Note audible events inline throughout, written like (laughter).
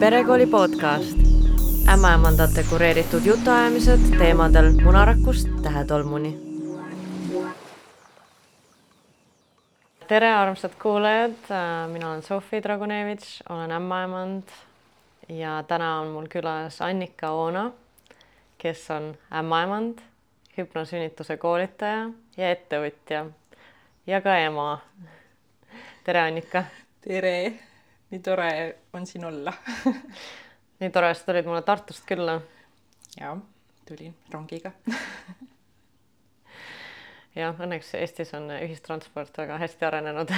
perekooli podcast. ämmaemandate kureeritud jutuajamised teemadel munarakust tähetolmuni. tere, armsad kuulajad, mina olen Sofi Dragunevitš, olen ämmaemand ja täna on mul külas Annika Oona, kes on ämmaemand, hüpnosünnituse koolitaja ja ettevõtja ja ka ema. tere, Annika. tere nii tore on siin olla (laughs) nii tore, et tulid mulle Tartust külla. ja tulin rongiga (laughs) jah, õnneks Eestis on ühistransport väga hästi arenenud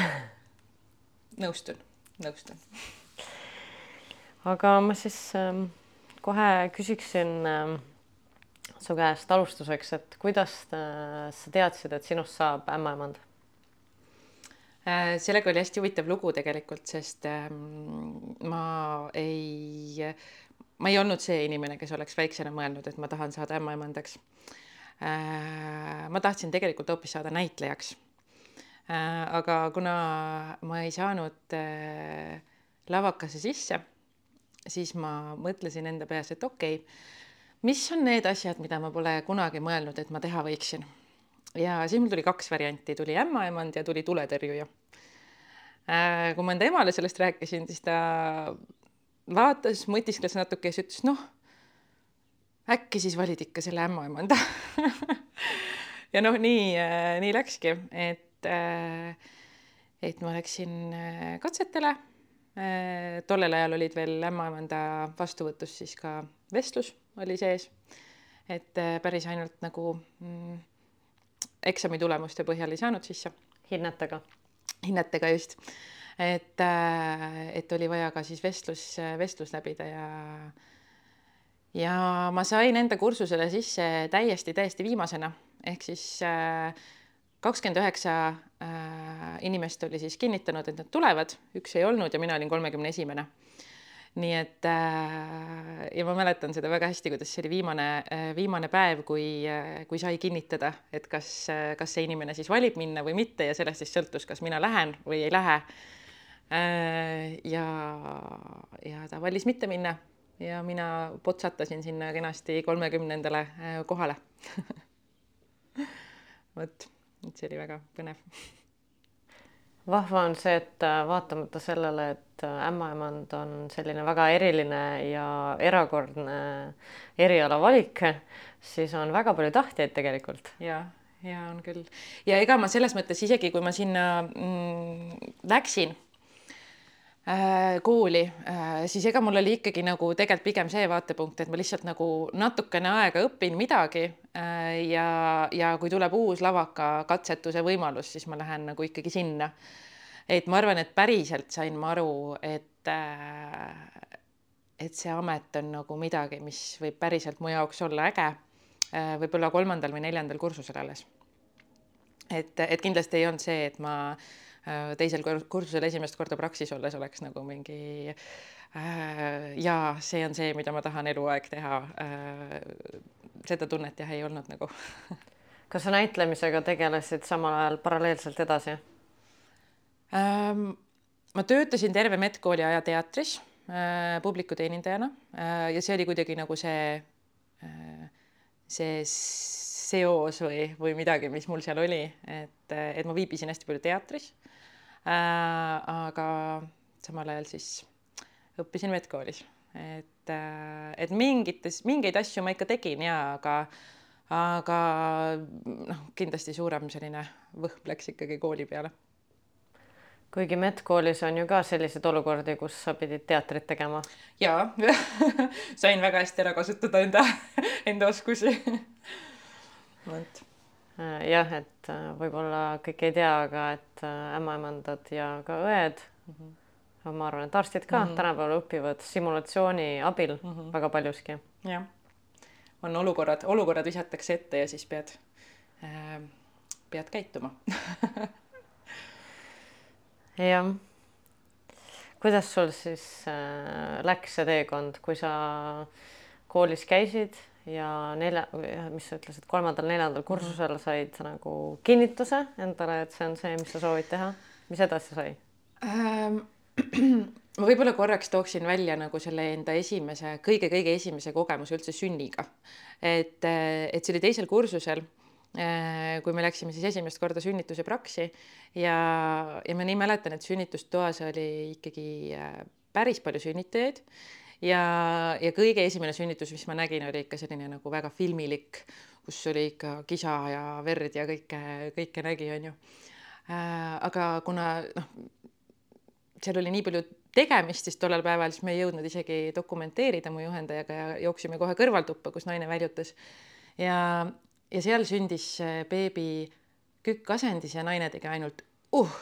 (laughs) nõustun, nõustun. aga ma siis ähm, kohe küsiksin ähm, su käest alustuseks, et kuidas äh, sa teadsid, et sinust saab ämmaemand sellega oli hästi huvitav lugu tegelikult, sest ähm, ma ei, ma ei olnud see inimene, kes oleks väiksena mõelnud, et ma tahan saada ämmaemandaks. Äh, ma tahtsin tegelikult hoopis saada näitlejaks. Äh, aga kuna ma ei saanud lavakasse sisse, siis ma mõtlesin enda peas, et okei okay,, mis on need asjad, mida ma pole kunagi mõelnud, et ma teha võiksin ja siis mul tuli kaks varianti, tuli ämmaemand ja tuli tuletõrjuja. Äh, kui ma enda emale sellest rääkisin, siis ta vaatas, mõtiskles natuke ja siis ütles, noh, äkki siis valid ikka selle ämmaemanda (laughs) ja noh, nii, äh, nii läkski, et, äh, et ma läksin katsetele. tollel ajal olid veel ämmaemanda vastuvõtus siis ka vestlus oli sees. et päris ainult nagu mm, eksami tulemuste põhjal ei saanud sisse. hinnetega? hinnetega just, et, äh, et oli vaja ka siis vestlus, vestlus läbida ja ja ma sain enda kursusele sisse täiesti, täiesti viimasena ehk siis äh, kakskümmend üheksa äh, inimest oli siis kinnitanud, et nad tulevad, üks ei olnud ja mina olin kolmekümne esimene nii et äh, ja ma mäletan seda väga hästi, kuidas see oli viimane, äh, viimane päev, kui, äh, kui sai kinnitada, et kas, kas see inimene siis valib minna või mitte ja sellest siis sõltus, kas mina lähen või ei lähe. ja, ja ta valis mitte minna ja mina potsatasin sinna kenasti kolmekümnendale kohale (laughs) vot, et see oli väga põnev vahva on see, et äh, vaatamata sellele, et äh, ämmaemand on selline väga eriline ja erakordne erialavalik, siis on väga palju tahtjaid tegelikult. ja, ja on küll ja ega ma selles mõttes isegi, kui ma sinna mm, läksin Äh, kooli, äh, siis ega mul oli ikkagi nagu tegelikult pigem see vaatepunkt, et ma lihtsalt nagu natukene aega õpin midagi ja, ja kui tuleb uus lavaka katsetuse võimalus, siis ma lähen nagu ikkagi sinna. et ma arvan, et päriselt sain ma aru, et et see amet on nagu midagi, mis võib päriselt mu jaoks olla äge. võib-olla kolmandal või neljandal kursusel alles. et, et kindlasti ei olnud see, et ma äh, Äh, teisel kursusel esimest korda Praxis olles oleks nagu mingi äh, jaa, see on see, mida ma tahan eluaeg teha äh,. seda tunnet jah ei olnud nagu (laughs) kas sa näitlemisega tegelesid samal ajal paralleelselt edasi ähm,? ma töötasin terve medkooli aja teatris äh, publikuteenindajana äh, ja see oli kuidagi nagu see äh,, see seos või, või midagi, mis mul seal oli, et, et ma viibisin hästi palju teatris Äh, aga samal ajal siis õppisin medkoolis, et, äh, et mingites, mingeid asju ma ikka tegin ja aga, aga noh, kindlasti suurem selline võhm läks ikkagi kooli peale. Kuigi medkoolis on ju ka selliseid olukordi, kus sa pidid teatrit tegema. jaa. (laughs) Sain väga hästi ära kasutada enda, enda oskusi. Vot. Äh, jah, et äh, võib-olla kõik ei tea, aga et ämmaemandad ja ka õed mm, -hmm. Ma arvan, et arstid ka mm -hmm. tänapäeval õpivad simulatsiooni abil mm -hmm. väga paljuski. jah, on olukorrad, olukorrad visatakse ette ja siis pead äh,, pead käituma (laughs) jah. kuidas sul siis äh, läks see teekond, kui sa koolis käisid ja nelja, mis sa ütlesid, kolmandal-neljandal kursusel mhm. said sa nagu kinnituse endale, et see on see, mis sa soovid teha. mis edasi sai ähm,? Ma võib-olla korraks tooksin välja nagu selle enda esimese kõige,, kõige-kõige esimese kogemuse üldse sünniga. et, et see oli teisel kursusel, kui me läksime siis esimest korda sünnituse praksi ja, ja ma nii mäletan, et sünnitustoas oli ikkagi päris palju sünnitajaid ja, ja kõige esimene sünnitus, mis ma nägin, oli ikka selline nagu väga filmilik, kus oli ikka kisa ja verd ja kõike, kõike nägi, onju. aga kuna noh, seal oli nii palju tegemist siis tollel päeval, siis me ei jõudnud isegi dokumenteerida mu juhendajaga ja jooksime kohe kõrvaltuppa, kus naine väljutas. ja, ja seal sündis beebi kükkasendis ja naine tegi ainult uh.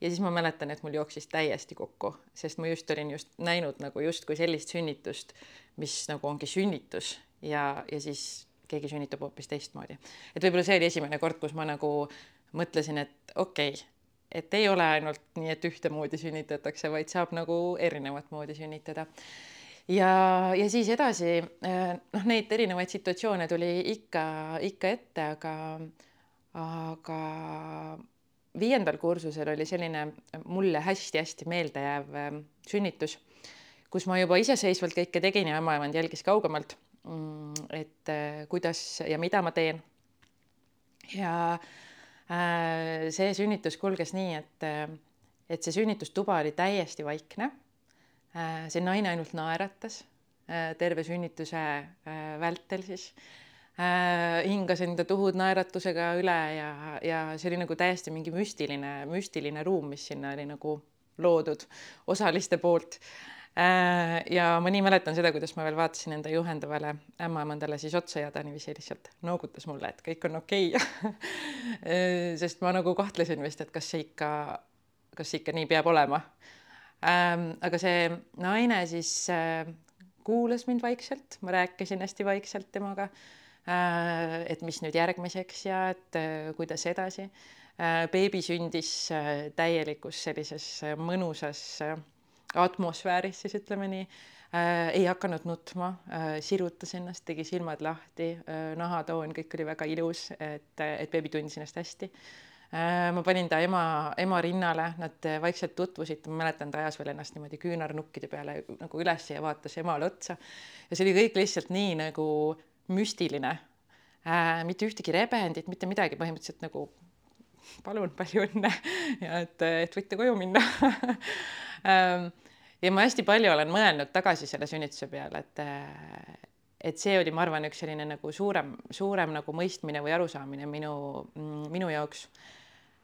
ja siis ma mäletan, et mul jooksis täiesti kokku, sest ma just olin just näinud nagu justkui sellist sünnitust, mis nagu ongi sünnitus ja, ja siis keegi sünnitab hoopis teistmoodi. et võib-olla see oli esimene kord, kus ma nagu mõtlesin, et okei okay, et ei ole ainult nii, et ühtemoodi sünnitatakse, vaid saab nagu erinevat moodi sünnitada. ja, ja siis edasi eh, noh, neid erinevaid situatsioone tuli ikka, ikka ette, aga, aga viiendal kursusel oli selline mulle hästi-hästi meeldejääv eh, sünnitus, kus ma juba iseseisvalt kõike tegin ja ämmaemand jälgis kaugemalt, mm, et eh, kuidas ja mida ma teen. ja äh, see sünnitus kulges nii, et, äh, et see sünnitustuba oli täiesti vaikne. Äh, see naine ainult naeratas terve sünnituse vältel siis hingas enda tuhud naeratusega üle ja, ja see oli nagu täiesti mingi müstiline, müstiline ruum, mis sinna oli nagu loodud osaliste poolt Äh, ja ma nii mäletan seda, kuidas ma veel vaatasin enda juhendavale ämmaemandale siis otsa ja ta niiviisi lihtsalt noogutas mulle, et kõik on okei okay. (laughs) sest ma nagu kahtlesin vist, et kas see ikka, kas see ikka nii peab olema. Ähm, aga see naine siis äh, kuulas mind vaikselt, ma rääkisin hästi vaikselt temaga. Äh, et mis nüüd järgmiseks ja et kuidas edasi. beebi sündis täielikus sellises mõnusas atmosfääris siis ütleme nii äh,, ei hakanud nutma äh,, sirutas ennast, tegi silmad lahti äh,, nahatoon, kõik oli väga ilus, et, et beebi tundis ennast hästi äh,. ma panin ta ema, ema rinnale, nad vaikselt tutvusid, ma mäletan, ta ajas veel ennast niimoodi küünarnukkide peale nagu üles ja vaatas emale otsa. ja see oli kõik lihtsalt nii nagu müstiline äh,. mitte ühtegi rebendit, mitte midagi, põhimõtteliselt nagu palun, palju õnne (laughs) ja et, et võite koju minna (laughs) ähm, ja ma hästi palju olen mõelnud tagasi selle sünnituse peale, et et see oli, ma arvan, üks selline nagu suurem, suurem nagu mõistmine või arusaamine minu, minu jaoks.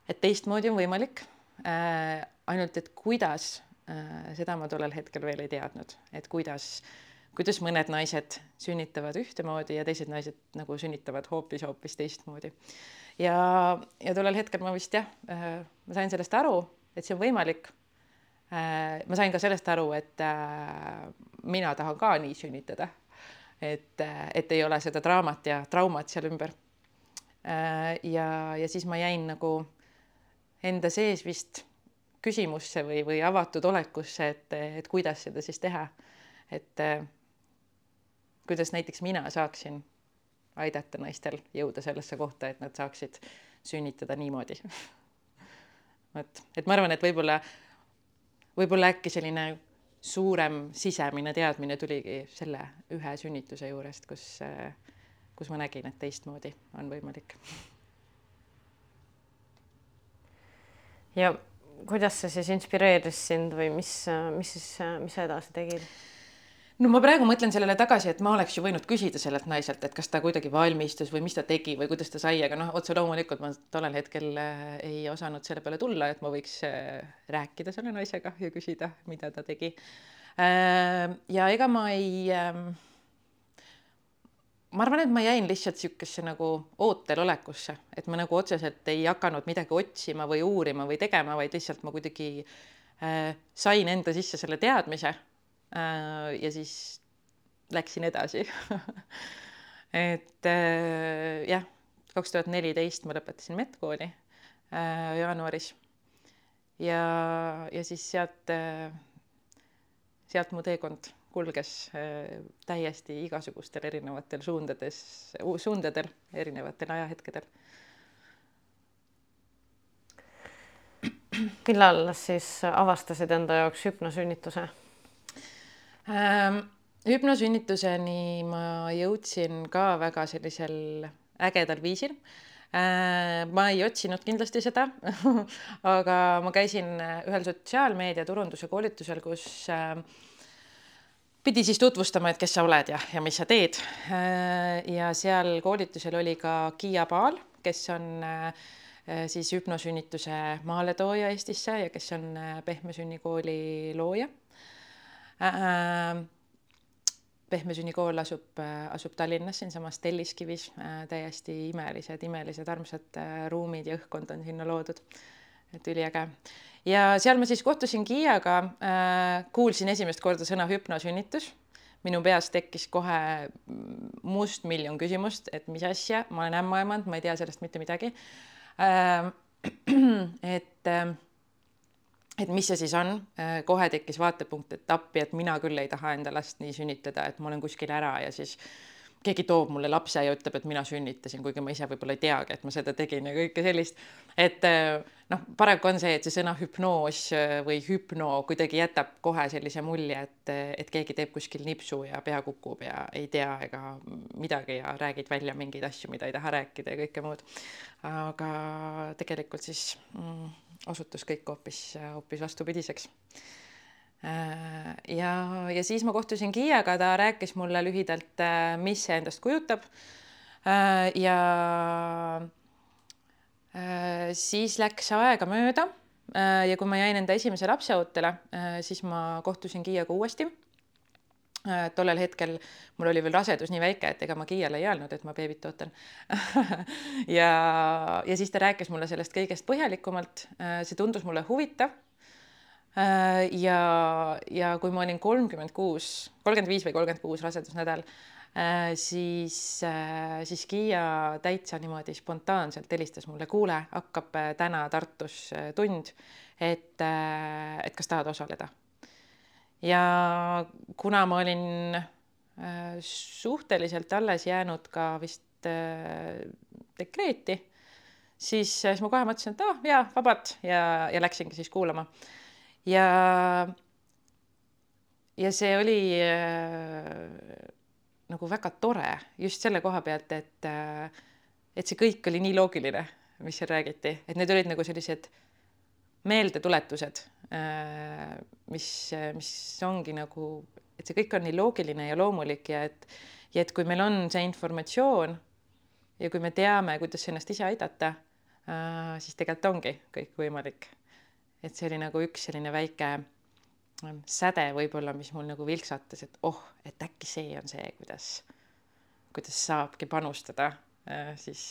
et teistmoodi on võimalik äh,. ainult et kuidas äh,, seda ma tollel hetkel veel ei teadnud, et kuidas, kuidas mõned naised sünnitavad ühtemoodi ja teised naised nagu sünnitavad hoopis-hoopis teistmoodi. ja, ja tollel hetkel ma vist jah äh,, ma sain sellest aru, et see on võimalik Äh, ma sain ka sellest aru, et äh, mina tahan ka nii sünnitada. et, äh, et ei ole seda draamat ja traumat seal ümber. ja, ja siis ma jäin nagu enda sees vist küsimusse või, või avatud olekusse, et, et kuidas seda siis teha. et kuidas näiteks mina saaksin aidata naistel jõuda sellesse kohta, et nad saaksid sünnitada niimoodi. (laughs) vot, et ma arvan, et võib-olla võib-olla äkki selline suurem sisemine teadmine tuligi selle ühe sünnituse juurest, kus, kus ma nägin, et teistmoodi on võimalik. ja kuidas see siis inspireeris sind või mis, mis siis, mis sa edasi tegid? No ma praegu mõtlen sellele tagasi, et ma oleks ju võinud küsida sellelt naiselt, et kas ta kuidagi valmistus või mis ta tegi või kuidas ta sai, aga noh, otse loomulikult ma tollel hetkel äh, ei osanud selle peale tulla, et ma võiks äh, rääkida selle naisega ja küsida, mida ta tegi. Äh, ja ega ma ei ähm, ma arvan, et ma jäin lihtsalt niisugusesse nagu ootelolekusse, et ma nagu otseselt ei hakanud midagi otsima või uurima või tegema, vaid lihtsalt ma kuidagi sain enda sisse selle teadmise ja siis läksin edasi. (laughs) Et äh, jah, kaks tuhat neliteist ma lõpetasin medkooli äh, jaanuaris. Ja, ja siis sealt, sealt mu teekond kulges täiesti igasugustel erinevatel suundades, suundadel, erinevatel ajahetkedel. Millal siis avastasid enda jaoks hüpnosünnituse ähm,? hüpnosünnituseni ma jõudsin ka väga sellisel ägedal viisil äh,. ma ei otsinud kindlasti seda (laughs) aga ma käisin ühel sotsiaalmeedia turunduse koolitusel, kus äh, pidi siis tutvustama, et kes sa oled ja, ja mis sa teed. Äh, ja seal koolitusel oli ka Kiia Paal, kes on äh, siis hüpnosünnituse maaletooja Eestisse ja kes on Pehme sünnikooli looja. Pehme sünnikool asub, asub Tallinnas siinsamas Telliskivis, täiesti imelised, imelised, armsad ruumid ja õhkkond on sinna loodud. et üliäge ja seal ma siis kohtusin Kiiaga äh,, kuulsin esimest korda sõna hüpnosünnitus. minu peas tekkis kohe mustmiljon küsimust, et mis asja, ma olen ämmaemand, ma ei tea sellest mitte midagi äh,. (clears throat) et äh, et mis see siis on, äh, kohe tekkis vaatepunkt, et appi, et mina küll ei taha enda last nii sünnitada, et ma olen kuskil ära ja siis keegi toob mulle lapse ja ütleb, et mina sünnitasin, kuigi ma ise võib-olla ei teagi, et ma seda tegin ja kõike sellist. et äh, noh, paraku on see, et see sõna hüpnoos äh, või hüpno kuidagi jätab kohe sellise mulje, et, et keegi teeb kuskil nipsu ja pea kukub ja ei tea ega midagi ja räägid välja mingeid asju, mida ei taha rääkida ja kõike muud. aga tegelikult siis mm, osutus kõik hoopis, hoopis vastupidiseks Äh, ja, ja siis ma kohtusin Kiiaga, ta rääkis mulle lühidalt, äh, mis see endast kujutab. Äh, ja siis läks aega mööda ja kui ma jäin enda esimese lapse ootele, siis ma kohtusin Kiiaga uuesti. Tollel hetkel mul oli veel rasedus nii väike, et ega ma Kiiale ei öelnud, et ma beebit ootan (laughs) ja, ja siis ta rääkis mulle sellest kõigest põhjalikumalt. see tundus mulle huvitav Äh, ja, ja kui ma olin kolmkümmend kuus, kolmkümmend viis või kolmkümmend kuus rasedusnädal, äh, siis, äh, siis Kiia täitsa niimoodi spontaanselt helistas mulle, kuule, hakkab täna Tartus tund, et, et kas tahad osaleda. Ja kuna ma olin suhteliselt alles jäänud ka vist dekreeti, siis, siis ma kohe mõtlesin, et aa oh, jaa, vabalt. Ja, ja läksingi siis kuulama. Ja, ja see oli äh, nagu väga tore just selle koha pealt, et äh, et see kõik oli nii loogiline, mis seal räägiti, et need olid nagu sellised meeldetuletused äh,, mis, mis ongi nagu, et see kõik on nii loogiline ja loomulik ja et ja et kui meil on see informatsioon ja kui me teame, kuidas ennast ise aidata äh,, siis tegelikult ongi kõik võimalik. Et see oli nagu üks selline väike ähm, säde võib-olla, mis mul nagu vilksatas, et oh, et äkki see on see, kuidas, kuidas saabki panustada äh, siis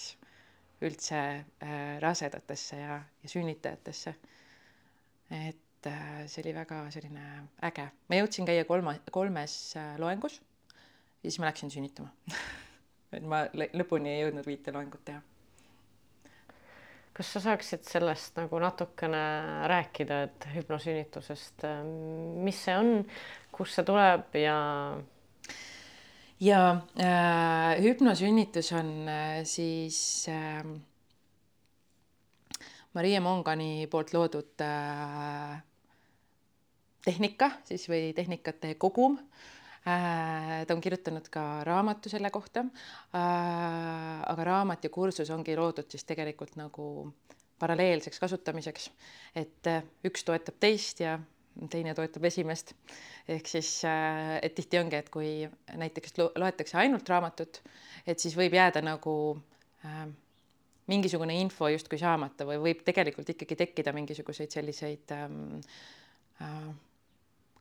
üldse äh, rasedatesse ja, ja sünnitajatesse. et äh, see oli väga selline äge. ma jõudsin käia kolma, kolmes äh, loengus ja siis ma läksin sünnitama (laughs) et ma lõpuni ei jõudnud viite loengut teha kas sa saaksid sellest nagu natukene rääkida, et hüpnosünnitusest, mis see on, kust see tuleb ja? Ja äh, hüpnosünnitus on äh, siis äh, Marie Mongani poolt loodud äh, tehnika siis või tehnikate kogum äh, ta on kirjutanud ka raamatu selle kohta. Äh, aga raamat ja kursus ongi loodud siis tegelikult nagu paralleelseks kasutamiseks, et äh, üks toetab teist ja teine toetab esimest. ehk siis, et tihti ongi, et kui näiteks loetakse ainult raamatut, et siis võib jääda nagu äh, mingisugune info justkui saamata või võib tegelikult ikkagi tekkida mingisuguseid selliseid ähm, äh,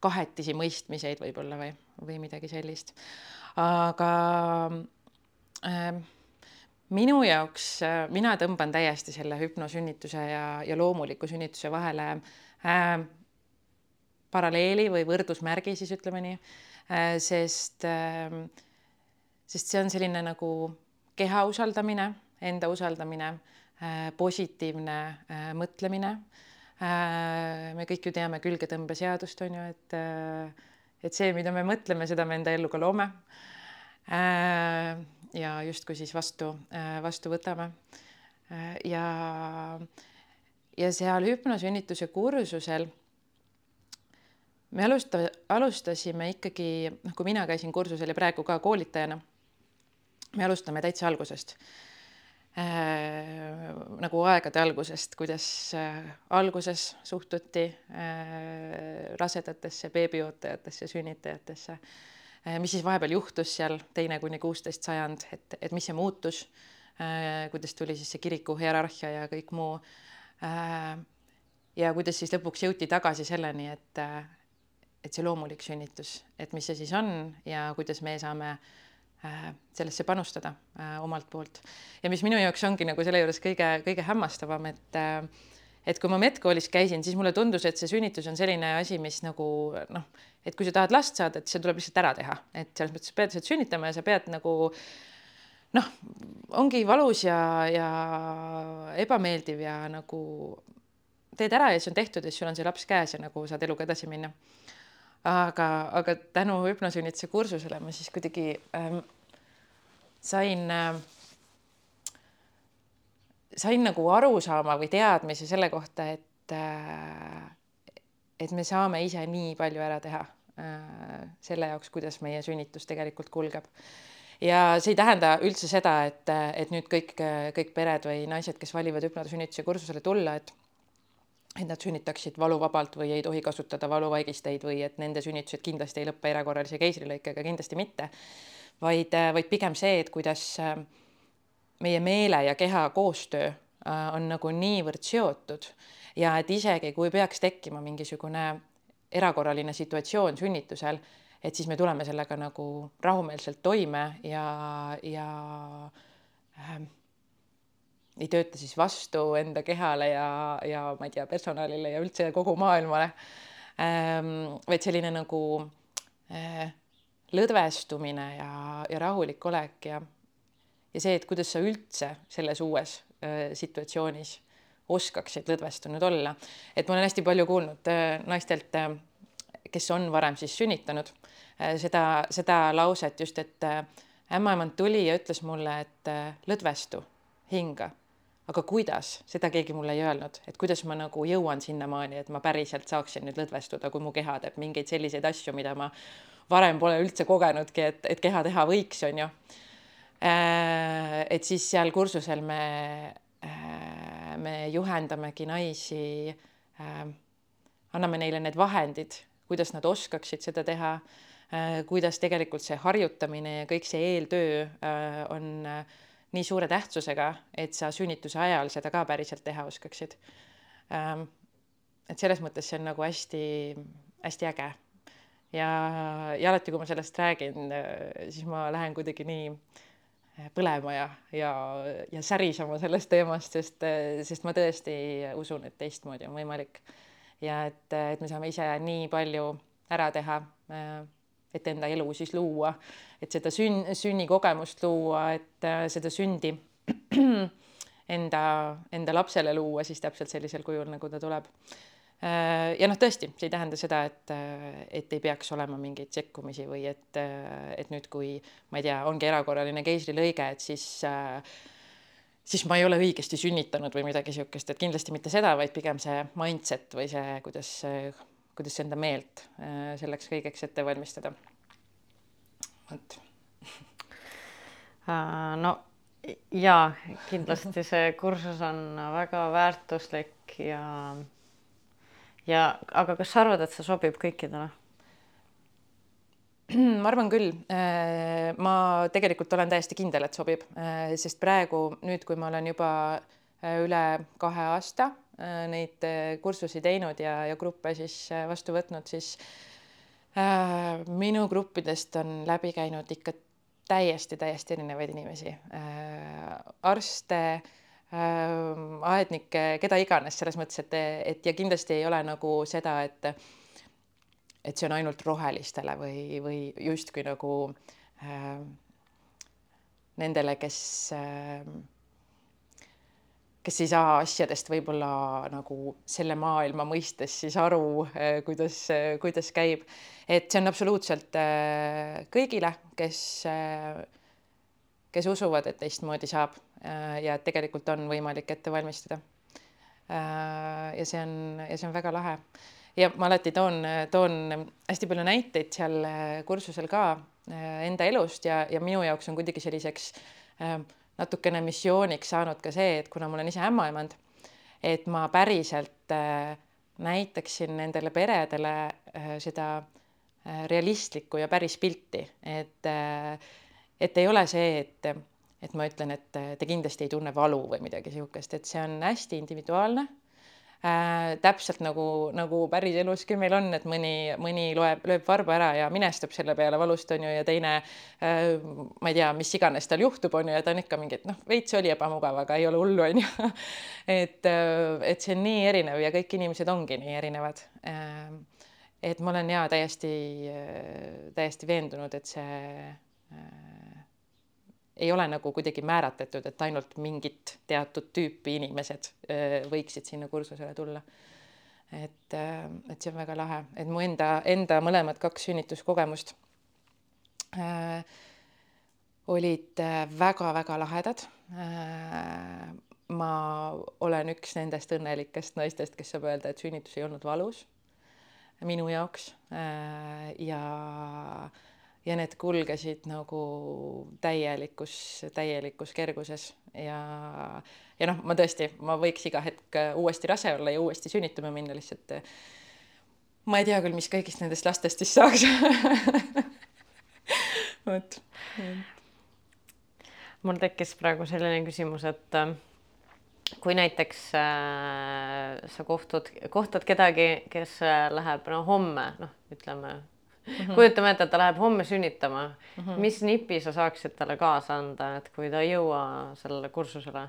kahetisi mõistmiseid võib-olla või, või midagi sellist. aga äh, minu jaoks äh,, mina tõmban täiesti selle hüpnosünnituse ja, ja loomuliku sünnituse vahele äh, paralleeli või võrdusmärgi, siis ütleme nii äh,, sest äh,, sest see on selline nagu keha usaldamine, enda usaldamine äh,, positiivne äh, mõtlemine me kõik ju teame külgetõmbeseadust on ju, et et see, mida me mõtleme, seda me enda ellu ka loome. Ja justkui siis vastu, vastu võtame. ja, ja seal hüpnosünnituse kursusel me alusta-, alustasime ikkagi, noh, kui mina käisin kursusel ja praegu ka koolitajana, me alustame täitsa algusest äh,. nagu aegade algusest, kuidas äh, alguses suhtuti äh, rasedatesse, beebiootajatesse, sünnitajatesse äh,. mis siis vahepeal juhtus seal teine kuni kuusteist sajand, et, et mis see muutus äh,, kuidas tuli siis see kiriku hierarhia ja kõik muu äh,. ja kuidas siis lõpuks jõuti tagasi selleni, et äh, et see loomulik sünnitus, et mis see siis on ja kuidas me saame äh, sellesse panustada äh, omalt poolt. ja mis minu jaoks ongi nagu selle juures kõige-kõige hämmastavam, et äh, et kui ma medkoolis käisin, siis mulle tundus, et see sünnitus on selline asi, mis nagu noh, et kui sa tahad last saada, et see tuleb lihtsalt ära teha, et selles mõttes sa pead lihtsalt sünnitama ja sa pead nagu noh, ongi valus ja, ja ebameeldiv ja nagu teed ära ja siis on tehtud ja siis sul on see laps käes ja nagu saad eluga edasi minna aga, aga tänu hüpnosünnituse kursusele ma siis kuidagi ähm, sain äh,, sain nagu arusaama või teadmise selle kohta, et äh, et me saame ise nii palju ära teha äh, selle jaoks, kuidas meie sünnitus tegelikult kulgeb. ja see ei tähenda üldse seda, et, et nüüd kõik, kõik pered või naised, kes valivad hüpnosünnituse kursusele tulla, et et nad sünnitaksid valuvabalt või ei tohi kasutada valuvaigisteid või et nende sünnitused kindlasti ei lõppe erakorralise keisrilõikega, kindlasti mitte. vaid, vaid pigem see, et kuidas äh, meie meele ja keha koostöö äh, on nagu niivõrd seotud ja et isegi kui peaks tekkima mingisugune erakorraline situatsioon sünnitusel, et siis me tuleme sellega nagu rahumeelselt toime ja, ja äh, ei tööta siis vastu enda kehale ja, ja ma ei tea, personalile ja üldse kogu maailmale ähm,. vaid selline nagu äh, lõdvestumine ja, ja rahulik olek ja, ja see, et kuidas sa üldse selles uues äh, situatsioonis oskaksid lõdvestunud olla. et ma olen hästi palju kuulnud äh, naistelt äh,, kes on varem siis sünnitanud äh, seda, seda lauset just, et äh, ämmaemand tuli ja ütles mulle, et äh, lõdvestu, hinga aga kuidas, seda keegi mulle ei öelnud, et kuidas ma nagu jõuan sinnamaani, et ma päriselt saaksin nüüd lõdvestuda, kui mu keha teeb mingeid selliseid asju, mida ma varem pole üldse kogenudki, et, et keha teha võiks, on ju. Äh, et siis seal kursusel me, äh, me juhendamegi naisi, äh, anname neile need vahendid, kuidas nad oskaksid seda teha, kuidas tegelikult see harjutamine ja kõik see eeltöö on nii suure tähtsusega, et sa sünnituse ajal seda ka päriselt teha oskaksid. Ähm, et selles mõttes see on nagu hästi-hästi äge. ja, ja alati, kui ma sellest räägin, äh, siis ma lähen kuidagi nii äh, põlema ja, ja, ja särisema sellest teemast, sest, äh, sest ma tõesti usun, et teistmoodi on võimalik. ja et, et me saame ise nii palju ära teha et enda elu siis luua, et seda sünn, sünnikogemust luua, et äh, seda sündi (clears throat) enda, enda lapsele luua siis täpselt sellisel kujul, nagu ta tuleb. Äh, ja noh, tõesti, see ei tähenda seda, et, äh, et ei peaks olema mingeid sekkumisi või et, et nüüd, kui ma ei tea, ongi erakorraline keisrilõige, et siis siis ma ei ole õigesti sünnitanud või midagi niisugust, et kindlasti mitte seda, vaid pigem see mindset või see, kuidas kuidas enda meelt äh, selleks kõigeks ette valmistada. vot. Äh, no jaa, kindlasti see kursus on väga väärtuslik ja ja aga kas sa arvad, et see sobib kõikidele? (clears throat) ma arvan küll. Äh, ma tegelikult olen täiesti kindel, et sobib, sest praegu nüüd, kui ma olen juba üle kahe aasta Äh, neid äh, kursusi teinud ja, ja gruppe siis äh, vastu võtnud, siis äh, minu gruppidest on läbi käinud ikka täiesti-täiesti erinevaid inimesi. Äh,, arste äh,, aednikke, keda iganes, selles mõttes, et, et ja kindlasti ei ole nagu seda, et et see on ainult rohelistele või, või justkui nagu äh, nendele, kes äh, kes ei saa asjadest võib-olla nagu selle maailma mõistes siis aru, eh, kuidas, kuidas käib. et see on absoluutselt eh, kõigile, kes, eh, kes usuvad, et teistmoodi saab ja et tegelikult on võimalik ette valmistada. ja see on, ja see on väga lahe. ja ma alati toon, toon hästi palju näiteid seal kursusel ka enda elust ja, ja minu jaoks on kuidagi selliseks natukene missiooniks saanud ka see, et kuna ma olen ise ämmaemand, et ma päriselt näitaksin nendele peredele seda realistlikku ja päris pilti, et, et ei ole see, et, et ma ütlen, et te kindlasti ei tunne valu või midagi niisugust, et see on hästi individuaalne äh,. täpselt nagu, nagu päriseluski meil on, et mõni, mõni loeb, lööb varba ära ja minestub selle peale valust, on ju, ja teine äh,, ma ei tea, mis iganes tal juhtub, on ju, ja ta on ikka mingi, et noh, veits oli ebamugav, aga ei ole hullu, on ju. (laughs) et, et see on nii erinev ja kõik inimesed ongi nii erinevad äh, et ma olen ja täiesti, täiesti veendunud, et see äh, ei ole nagu kuidagi määratletud, et ainult mingit teatud tüüpi inimesed äh, võiksid sinna kursusele tulla. et äh,, et see on väga lahe, et mu enda, enda mõlemad kaks sünnituskogemust äh, olid väga-väga äh, lahedad. Äh, ma olen üks nendest õnnelikest naistest, kes saab öelda, et sünnitus ei olnud valus minu jaoks. Äh, ja, ja need kulgesid nagu täielikus, täielikus kerguses ja, ja noh, ma tõesti, ma võiks iga hetk uuesti rase olla ja uuesti sünnitama minna, lihtsalt ma ei tea küll, mis kõigist nendest lastest siis saaks (laughs) vot. mul tekkis praegu selline küsimus, et kui näiteks äh, sa kohtud, kohtad kedagi, kes äh, läheb no homme, noh, ütleme mm -hmm. kujutame ette, et ta läheb homme sünnitama mm. -hmm. mis nipi sa saaksid talle kaasa anda, et kui ta ei jõua sellele kursusele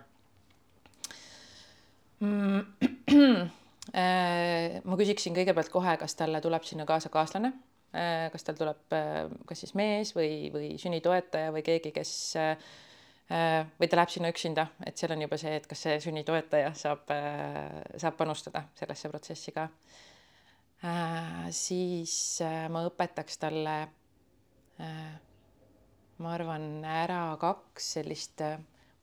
mm? -hmm. (clears throat) ma küsiksin kõigepealt kohe, kas talle tuleb sinna kaasa kaaslane, äh, kas tal tuleb kas siis mees või, või sünnitoetaja või keegi, kes Äh, või ta läheb sinna üksinda, et seal on juba see, et kas see sünnitoetaja saab, äh, saab panustada sellesse protsessi ka. Äh, siis ma õpetaks talle, ma arvan, ära kaks sellist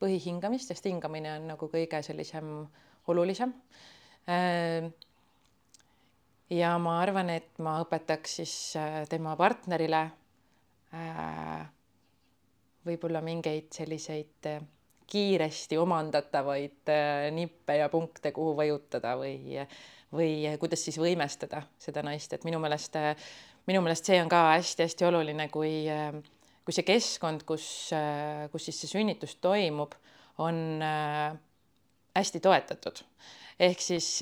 põhihingamist, sest hingamine on nagu kõige sellisem olulisem. ja ma arvan, et ma õpetaks siis tema partnerile võib-olla mingeid selliseid äh, kiiresti omandatavaid äh, nippe ja punkte, kuhu vajutada või, või kuidas siis võimestada seda naist, et minu meelest, minu meelest see on ka hästi-hästi oluline, kui, kui see keskkond, kus, kus siis see sünnitus toimub, on hästi toetatud. ehk siis,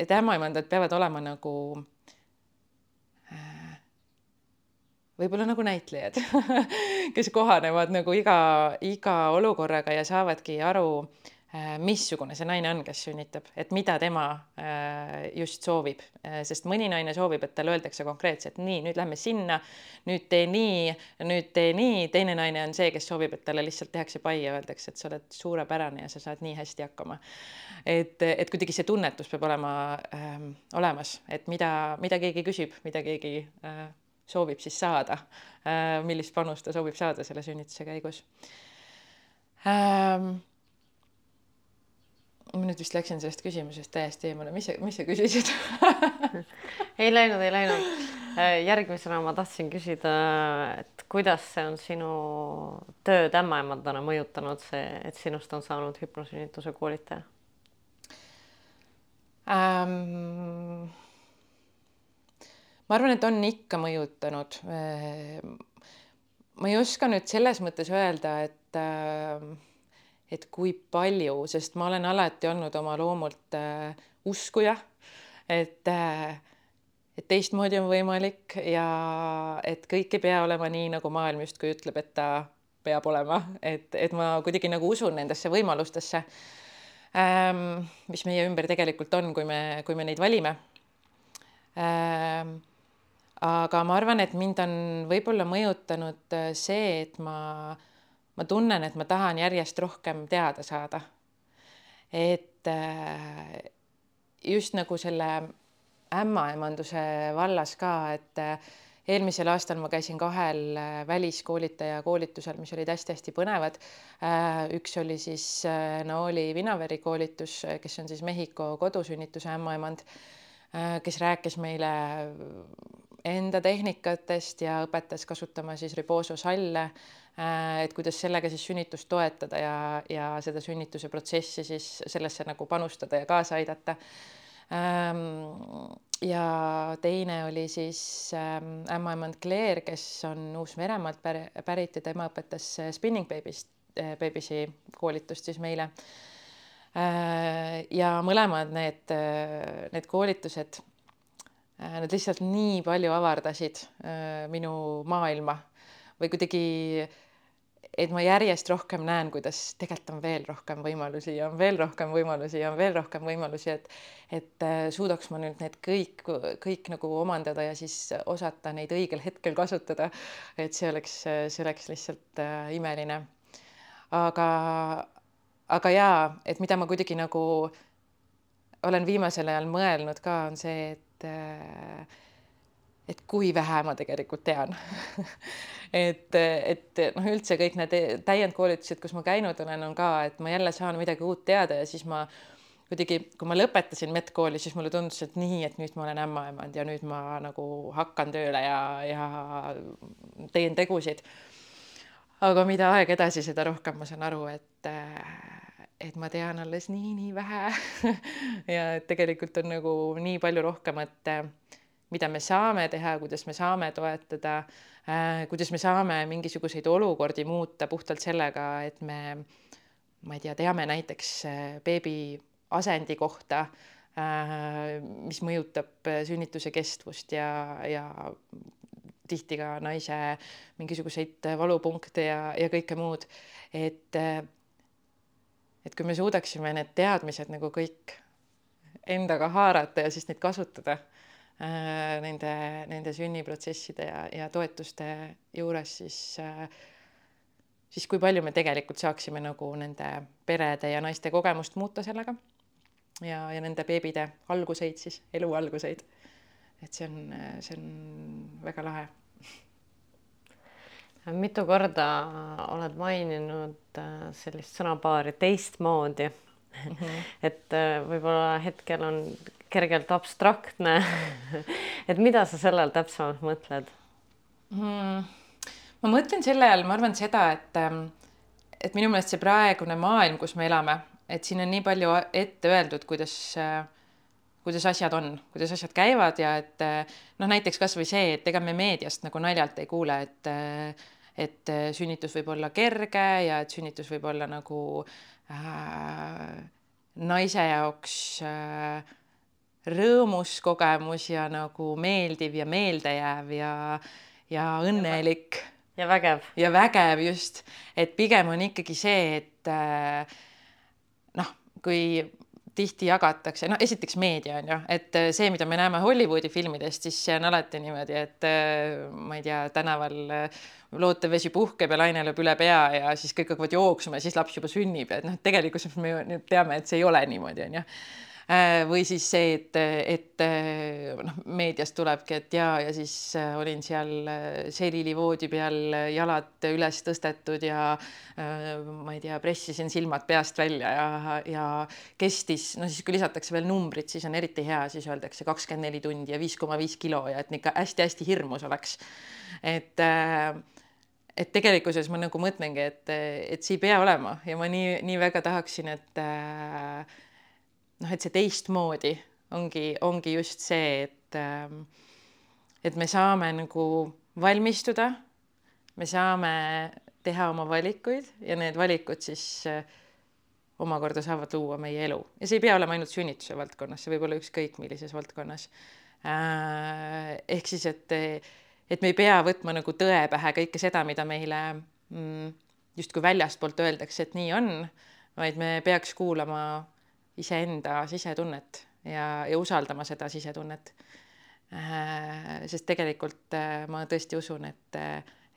et ämmaemandad peavad olema nagu võib-olla nagu näitlejad (laughs) kes kohanevad nagu iga, iga olukorraga ja saavadki aru, äh, missugune see naine on, kes sünnitab, et mida tema äh, just soovib, äh, sest mõni naine soovib, et talle öeldakse konkreetselt nii, nüüd lähme sinna, nüüd tee nii, nüüd tee nii, teine naine on see, kes soovib, et talle lihtsalt tehakse pai ja öeldakse, et sa oled suurepärane ja sa saad nii hästi hakkama. et, et kuidagi see tunnetus peab olema äh, olemas, et mida, mida keegi küsib, mida keegi äh, soovib siis saada, äh, millist panust ta soovib saada selle sünnituse käigus ähm,. Ma nüüd vist läksin sellest küsimusest täiesti eemale, mis sa, mis sa küsisid (laughs) ei läinud, ei läinud. Äh, järgmisena ma tahtsin küsida, et kuidas see on sinu tööd ämmaemandana mõjutanud, see, et sinust on saanud hüpnosünnituse koolitaja ähm,? ma arvan, et on ikka mõjutanud. ma ei oska nüüd selles mõttes öelda, et, et kui palju, sest ma olen alati olnud oma loomult uskuja, et, et teistmoodi on võimalik ja et kõik ei pea olema nii, nagu maailm justkui ütleb, et ta peab olema, et, et ma kuidagi nagu usun nendesse võimalustesse, mis meie ümber tegelikult on, kui me, kui me neid valime. Aga ma arvan, et mind on võib-olla mõjutanud äh, see, et ma, ma tunnen, et ma tahan järjest rohkem teada saada. et äh, just nagu selle ämmaemanduse vallas ka, et eelmisel aastal ma käisin kahel äh, väliskoolitaja koolitusel, mis olid hästi-hästi põnevad. üks oli siis Naoli Vinaveri koolitus, kes on siis Mehhiko kodusünnituse ämmaemand, kes rääkis meile enda tehnikatest ja õpetas kasutama siis Rebozo salle, et kuidas sellega siis sünnitust toetada ja, ja seda sünnituse protsessi siis sellesse nagu panustada ja kaasa aidata ja teine oli siis ähm, ämmaemand Claire, kes on Uus-Meremaalt pärit ja tema õpetas äh, spinning baby'st äh,, baby'si koolitust siis meile äh,. ja mõlemad need äh,, need koolitused äh,, need lihtsalt nii palju avardasid äh, minu maailma või kuidagi et ma järjest rohkem näen, kuidas tegelikult on veel rohkem võimalusi ja on veel rohkem võimalusi ja on veel rohkem võimalusi, et et äh, suudaks ma nüüd need kõik, kõik nagu omandada ja siis osata neid õigel hetkel kasutada. et see oleks, see oleks lihtsalt äh, imeline. aga, aga jaa, et mida ma kuidagi nagu olen viimasel ajal mõelnud ka, on see, et äh, et kui vähe ma tegelikult tean (laughs) et, et noh, üldse kõik need täiendkoolitused, kus ma käinud olen, on ka, et ma jälle saan midagi uut teada ja siis ma kuidagi, kui ma lõpetasin medkooli, siis mulle tundus, et nii, et nüüd ma olen ämmaemand ja nüüd ma nagu hakkan tööle ja, ja teen tegusid. aga mida aeg edasi, seda rohkem ma saan aru, et et ma tean alles nii-nii vähe (laughs) ja tegelikult on nagu nii palju rohkemat mida me saame teha, kuidas me saame toetada äh,, kuidas me saame mingisuguseid olukordi muuta puhtalt sellega, et me, ma ei tea, teame näiteks äh, beebi asendi kohta äh,, mis mõjutab sünnituse kestvust ja, ja tihti ka naise mingisuguseid valupunkte ja, ja kõike muud, et et kui me suudaksime need teadmised nagu kõik endaga haarata ja siis neid kasutada nende, nende sünniprotsesside ja, ja toetuste juures, siis äh, siis kui palju me tegelikult saaksime nagu nende perede ja naiste kogemust muuta sellega ja, ja nende beebide alguseid siis, elu alguseid. et see on, see on väga lahe. mitu korda oled maininud äh, sellist sõnapaari teistmoodi mm. -hmm. (laughs) et võib-olla hetkel on kergelt abstraktne (laughs) et mida sa selle all täpsemalt mõtled hmm.? ma mõtlen selle all, ma arvan seda, et ähm, et minu meelest see praegune maailm, kus me elame, et siin on nii palju ette öeldud, kuidas äh, kuidas asjad on, kuidas asjad käivad ja et äh, noh, näiteks kasvõi see, et ega me meediast nagu naljalt ei kuule, et äh, et sünnitus võib olla kerge ja et sünnitus võib olla nagu äh, naise jaoks äh, rõõmus kogemus ja nagu meeldiv ja meeldejääv ja, ja õnnelik. ja vägev. ja vägev just, et pigem on ikkagi see, et äh, noh, kui tihti jagatakse, no esiteks meedia on ju, et äh, see, mida me näeme Hollywoodi filmidest, siis see on alati niimoodi, et äh, ma ei tea, tänaval lootev vesi puhkeb ja laine lööb üle pea ja siis kõik hakkavad jooksma ja siis laps juba sünnib et noh, tegelikkuses me ju teame, et see ei ole niimoodi, on ju või siis see, et, et äh, noh, meediast tulebki, et ja, ja siis äh, olin seal selilivoodi peal, jalad üles tõstetud ja ma ei tea, pressisin silmad peast välja ja, ja kestis, no siis kui lisatakse veel numbrid, siis on eriti hea, siis öeldakse kakskümmend neli tundi ja viis koma viis kilo ja et ikka hästi-hästi hirmus oleks. et et tegelikkuses ma nagu mõtlengi, et, et see ei pea olema ja ma nii, nii väga tahaksin, et äh, noh, et see teistmoodi ongi, ongi just see, et ähm, et me saame nagu valmistuda, me saame teha oma valikuid ja need valikud siis äh, omakorda saavad luua meie elu ja see ei pea olema ainult sünnituse valdkonnas, see võib olla ükskõik millises valdkonnas äh,. ehk siis, et, et me ei pea võtma nagu tõe pähe kõike seda, mida meile mm, justkui väljastpoolt öeldakse, et nii on, vaid me peaks kuulama iseenda sisetunnet ja, ja usaldama seda sisetunnet. Äh, sest tegelikult äh, ma tõesti usun, et,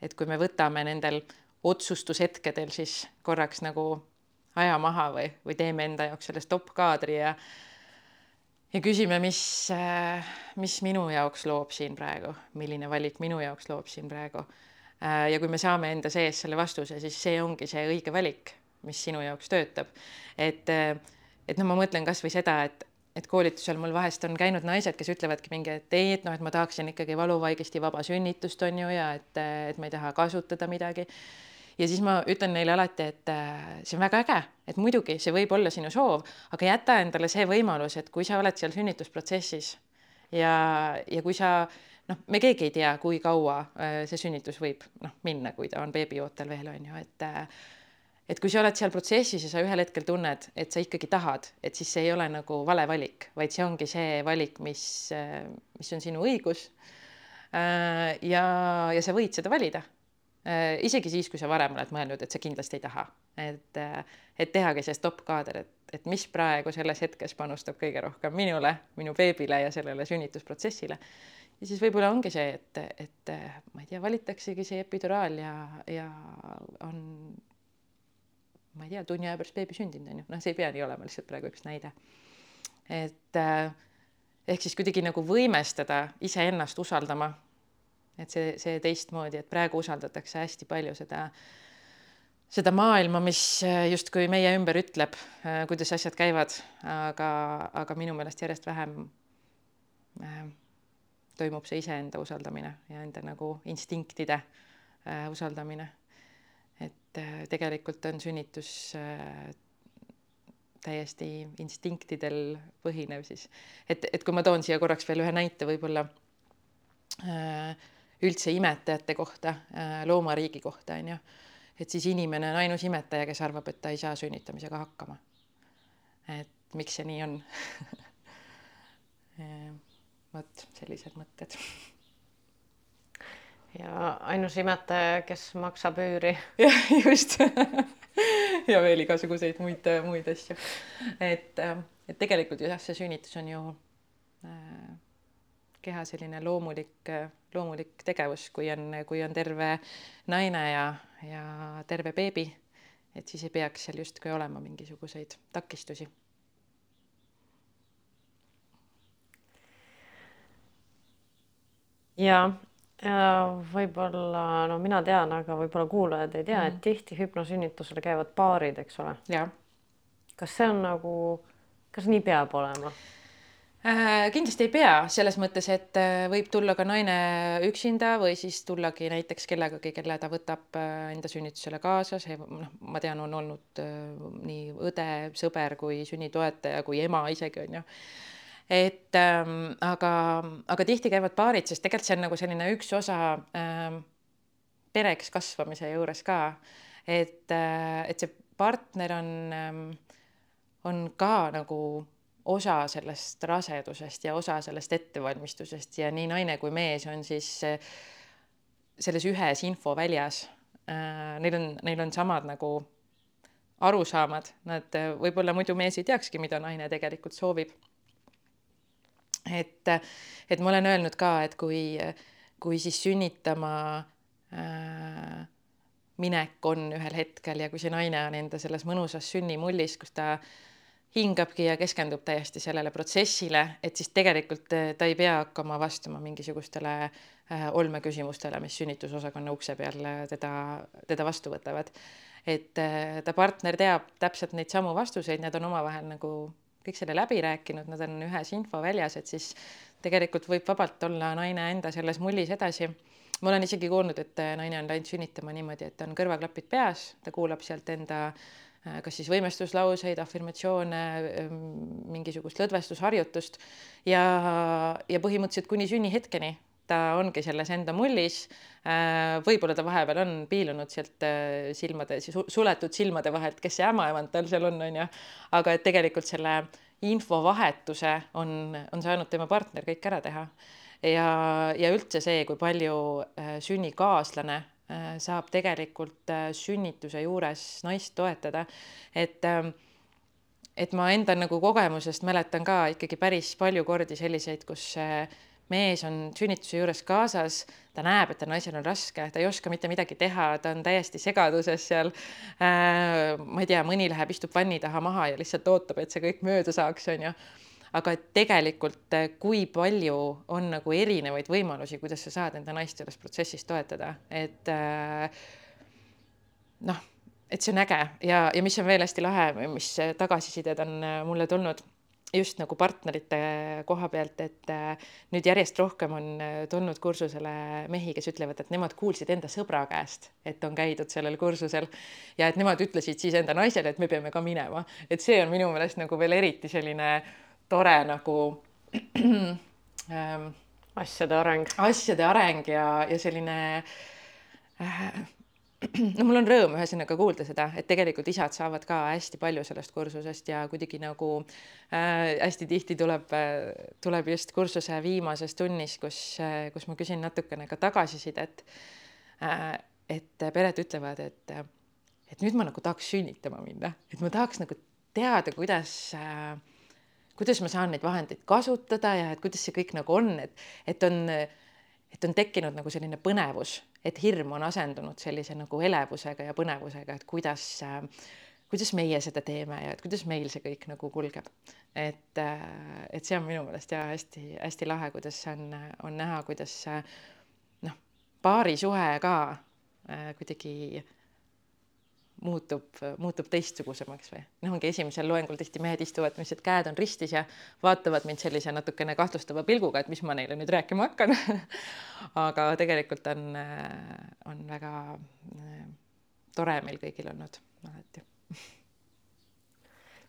et kui me võtame nendel otsustushetkedel siis korraks nagu aja maha või, või teeme enda jaoks selle stopp-kaadri ja ja küsime, mis, mis minu jaoks loob siin praegu, milline valik minu jaoks loob siin praegu. ja kui me saame enda sees selle vastuse, siis see ongi see õige valik, mis sinu jaoks töötab. et, et noh, ma mõtlen kasvõi seda, et et koolitusel mul vahest on käinud naised, kes ütlevadki mingi, et ei, et noh, et ma tahaksin ikkagi valuvaigesti vaba sünnitust on ju ja et, et ma ei taha kasutada midagi. ja siis ma ütlen neile alati, et see on väga äge, et muidugi see võib olla sinu soov, aga jäta endale see võimalus, et kui sa oled seal sünnitusprotsessis ja, ja kui sa noh, me keegi ei tea, kui kaua äh, see sünnitus võib noh minna, kui ta on beebiootel veel on ju, et et kui sa oled seal protsessis ja sa ühel hetkel tunned, et sa ikkagi tahad, et siis see ei ole nagu vale valik, vaid see ongi see valik, mis, mis on sinu õigus. ja, ja sa võid seda valida. isegi siis, kui sa varem oled mõelnud, et sa kindlasti ei taha, et, et tehagi see stopp-kaader, et, et mis praegu selles hetkes panustab kõige rohkem minule, minu beebile ja sellele sünnitusprotsessile ja siis võib-olla ongi see, et, et ma ei tea, valitaksegi see epiduraal ja, ja on ma ei tea, tunni aja pärast beebi sündinud on ju, noh, see ei pea nii olema, lihtsalt praegu üks näide. et äh, ehk siis kuidagi nagu võimestada iseennast usaldama. et see, see teistmoodi, et praegu usaldatakse hästi palju seda, seda maailma, mis äh, justkui meie ümber ütleb, äh, kuidas asjad käivad, aga, aga minu meelest järjest vähem äh, toimub see iseenda usaldamine ja enda nagu instinktide äh, usaldamine et äh, tegelikult on sünnitus äh, täiesti instinktidel põhinev siis. et, et kui ma toon siia korraks veel ühe näite võib-olla äh, üldse imetajate kohta, loomariigi kohta on ju, et siis inimene on ainus imetaja, kes arvab, et ta ei saa sünnitamisega hakkama. et miks see nii on (laughs) vot sellised mõtted (laughs) ja ainus imetaja, kes maksab üüri. (laughs) jah, just (laughs) ja veel igasuguseid muid, muid asju. et, et tegelikult jah, see sünnitus on ju äh, keha selline loomulik, loomulik tegevus, kui on, kui on terve naine ja, ja terve beebi, et siis ei peaks seal justkui olema mingisuguseid takistusi ja võib-olla, no mina tean, aga võib-olla kuulajad ei tea mm, -hmm. et tihti hüpnosünnitusele käivad paarid, eks ole. kas see on nagu, kas nii peab olema? Äh, kindlasti ei pea, selles mõttes, et äh, võib tulla ka naine üksinda või siis tullagi näiteks kellegagi, kelle ta võtab äh, enda sünnitusele kaasa, see noh, ma tean, on olnud nii õde, sõber kui sünnitoetaja kui ema isegi on ju et ähm, aga, aga tihti käivad paarid, sest tegelikult see on nagu selline üks osa ähm, pereks kasvamise juures ka, et äh,, et see partner on ähm,, on ka nagu osa sellest rasedusest ja osa sellest ettevalmistusest. Ja nii naine kui mees on siis äh, selles ühes infoväljas äh,. Neil on, neil on samad nagu arusaamad, nad äh, võib-olla muidu mees ei teakski, mida naine tegelikult soovib et, et ma olen öelnud ka, et kui, kui siis sünnitama äh, minek on ühel hetkel ja kui see naine on enda selles mõnusas sünnimullis, kus ta hingabki ja keskendub täiesti sellele protsessile, et siis tegelikult ta ei pea hakkama vastama mingisugustele äh, olmeküsimustele, mis sünnitusosakonna ukse peal äh, teda, teda vastu võtavad. et äh, ta partner teab täpselt neid samu vastuseid, need on omavahel nagu kõik selle läbi rääkinud, nad on ühes infoväljas, et siis tegelikult võib vabalt olla naine enda selles mullis edasi. ma olen isegi kuulnud, et naine on läinud sünnitama niimoodi, et on kõrvaklapid peas, ta kuulab sealt enda äh, kas siis võimestuslauseid, afirmatsioone, ähm, mingisugust lõdvestusharjutust ja, ja põhimõtteliselt kuni sünnihetkeni ta ongi selles enda mullis. Äh, võib-olla ta vahepeal on piilunud sealt äh, silmade, suletud silmade vahelt, kes see ämmaemand tal seal on, on ju. aga et tegelikult selle infovahetuse on, on saanud tema partner kõik ära teha. ja, ja üldse see, kui palju äh, sünnikaaslane saab tegelikult sünnituse juures naist toetada, et et ma enda nagu kogemusest mäletan ka ikkagi päris palju kordi selliseid, kus mees on sünnituse juures kaasas, ta näeb, et naisel on raske, ta ei oska mitte midagi teha, ta on täiesti segaduses seal äh,. ma ei tea, mõni läheb, istub vanni taha maha ja lihtsalt ootab, et see kõik mööda saaks, onju. aga tegelikult kui palju on nagu erinevaid võimalusi, kuidas sa saad enda naist selles protsessis toetada, et noh, et see on äge ja, ja mis on veel hästi lahe, mis tagasisided on mulle tulnud just nagu partnerite koha pealt, et äh, nüüd järjest rohkem on äh, tulnud kursusele mehi, kes ütlevad, et nemad kuulsid enda sõbra käest, et on käidud sellel kursusel. Ja et nemad ütlesid siis enda naisele, et me peame ka minema, et see on minu meelest nagu veel eriti selline tore nagu (clears throat) ähm, asjade areng, asjade areng ja, ja selline äh, (clears throat) no mul on rõõm ühesõnaga kuulda seda, et tegelikult isad saavad ka hästi palju sellest kursusest ja kuidagi nagu äh, hästi tihti tuleb äh,, tuleb just kursuse viimases tunnis, kus äh,, kus ma küsin natukene ka tagasisidet äh,. et pered ütlevad, et, et nüüd ma nagu tahaks sünnitama minna, et ma tahaks nagu teada, kuidas äh, kuidas ma saan neid vahendeid kasutada ja et kuidas see kõik nagu on, et, et on, et on tekkinud nagu selline põnevus et hirm on asendunud sellise nagu elevusega ja põnevusega, et kuidas äh, kuidas meie seda teeme ja et kuidas meil see kõik nagu kulgeb. et, äh, et see on minu meelest ja hästi-hästi lahe, kuidas on, on näha, kuidas noh, paarisuhe ka äh, kuidagi muutub, muutub teistsugusemaks või? Noh, ongi esimesel loengul tihti mehed istuvad niiviisi, et käed on ristis ja vaatavad mind sellise natukene kahtlustava pilguga, et mis ma neile nüüd rääkima hakkan. (laughs) Aga tegelikult on, on väga tore meil kõigil olnud alati.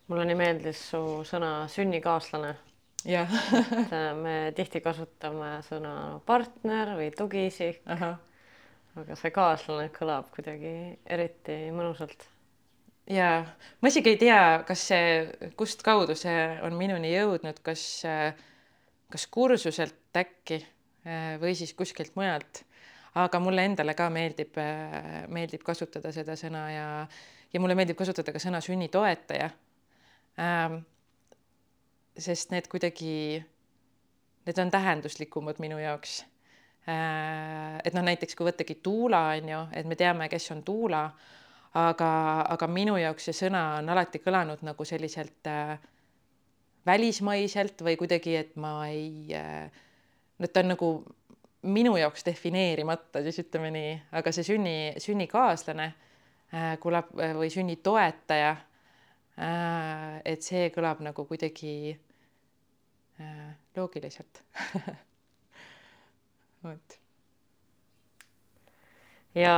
mulle nii meeldis su sõna sünnikaaslane. jah. Et äh, me tihti kasutame sõna partner või tugiisik aga see kaaslane kõlab kuidagi eriti mõnusalt. ja ma isegi ei tea, kas see, kust kaudu see on minuni jõudnud, kas, kas kursuselt äkki või siis kuskilt mujalt. aga mulle endale ka meeldib, meeldib kasutada seda sõna ja, ja mulle meeldib kasutada ka sõna sünnitoetaja ähm,. sest need kuidagi, need on tähenduslikumad minu jaoks et noh, näiteks kui võttagi tuula on ju, et me teame, kes on tuula, aga, aga minu jaoks see sõna on alati kõlanud nagu selliselt äh, välismaiselt või kuidagi, et ma ei äh,, no ta on nagu minu jaoks defineerimata, siis ütleme nii, aga see sünni, sünnikaaslane äh, kõlab äh, või sünnitoetaja äh,, et see kõlab nagu kuidagi äh, loogiliselt (laughs) vot. ja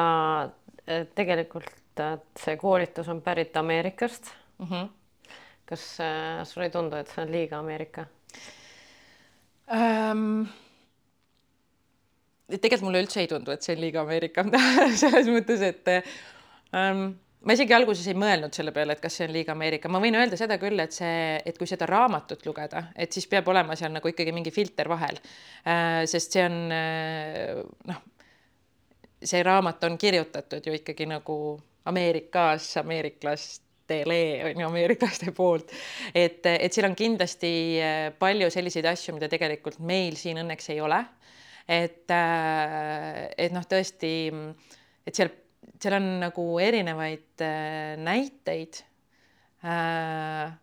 e, tegelikult see koolitus on pärit Ameerikast mm. -hmm. kas äh, sulle ei tundu, et see on liiga Ameerika um...? tegelikult mulle üldse ei tundu, et see on liiga Ameerika (laughs) selles mõttes, et um, ma isegi alguses ei mõelnud selle peale, et kas see on liiga Ameerika, ma võin öelda seda küll, et see, et kui seda raamatut lugeda, et siis peab olema seal nagu ikkagi mingi filter vahel. Äh, sest see on äh, noh, see raamat on kirjutatud ju ikkagi nagu Ameerikas, ameeriklastele on ju ameeriklaste poolt, et, et seal on kindlasti äh, palju selliseid asju, mida tegelikult meil siin õnneks ei ole. et, et noh, tõesti, et seal seal on nagu erinevaid äh, näiteid äh,.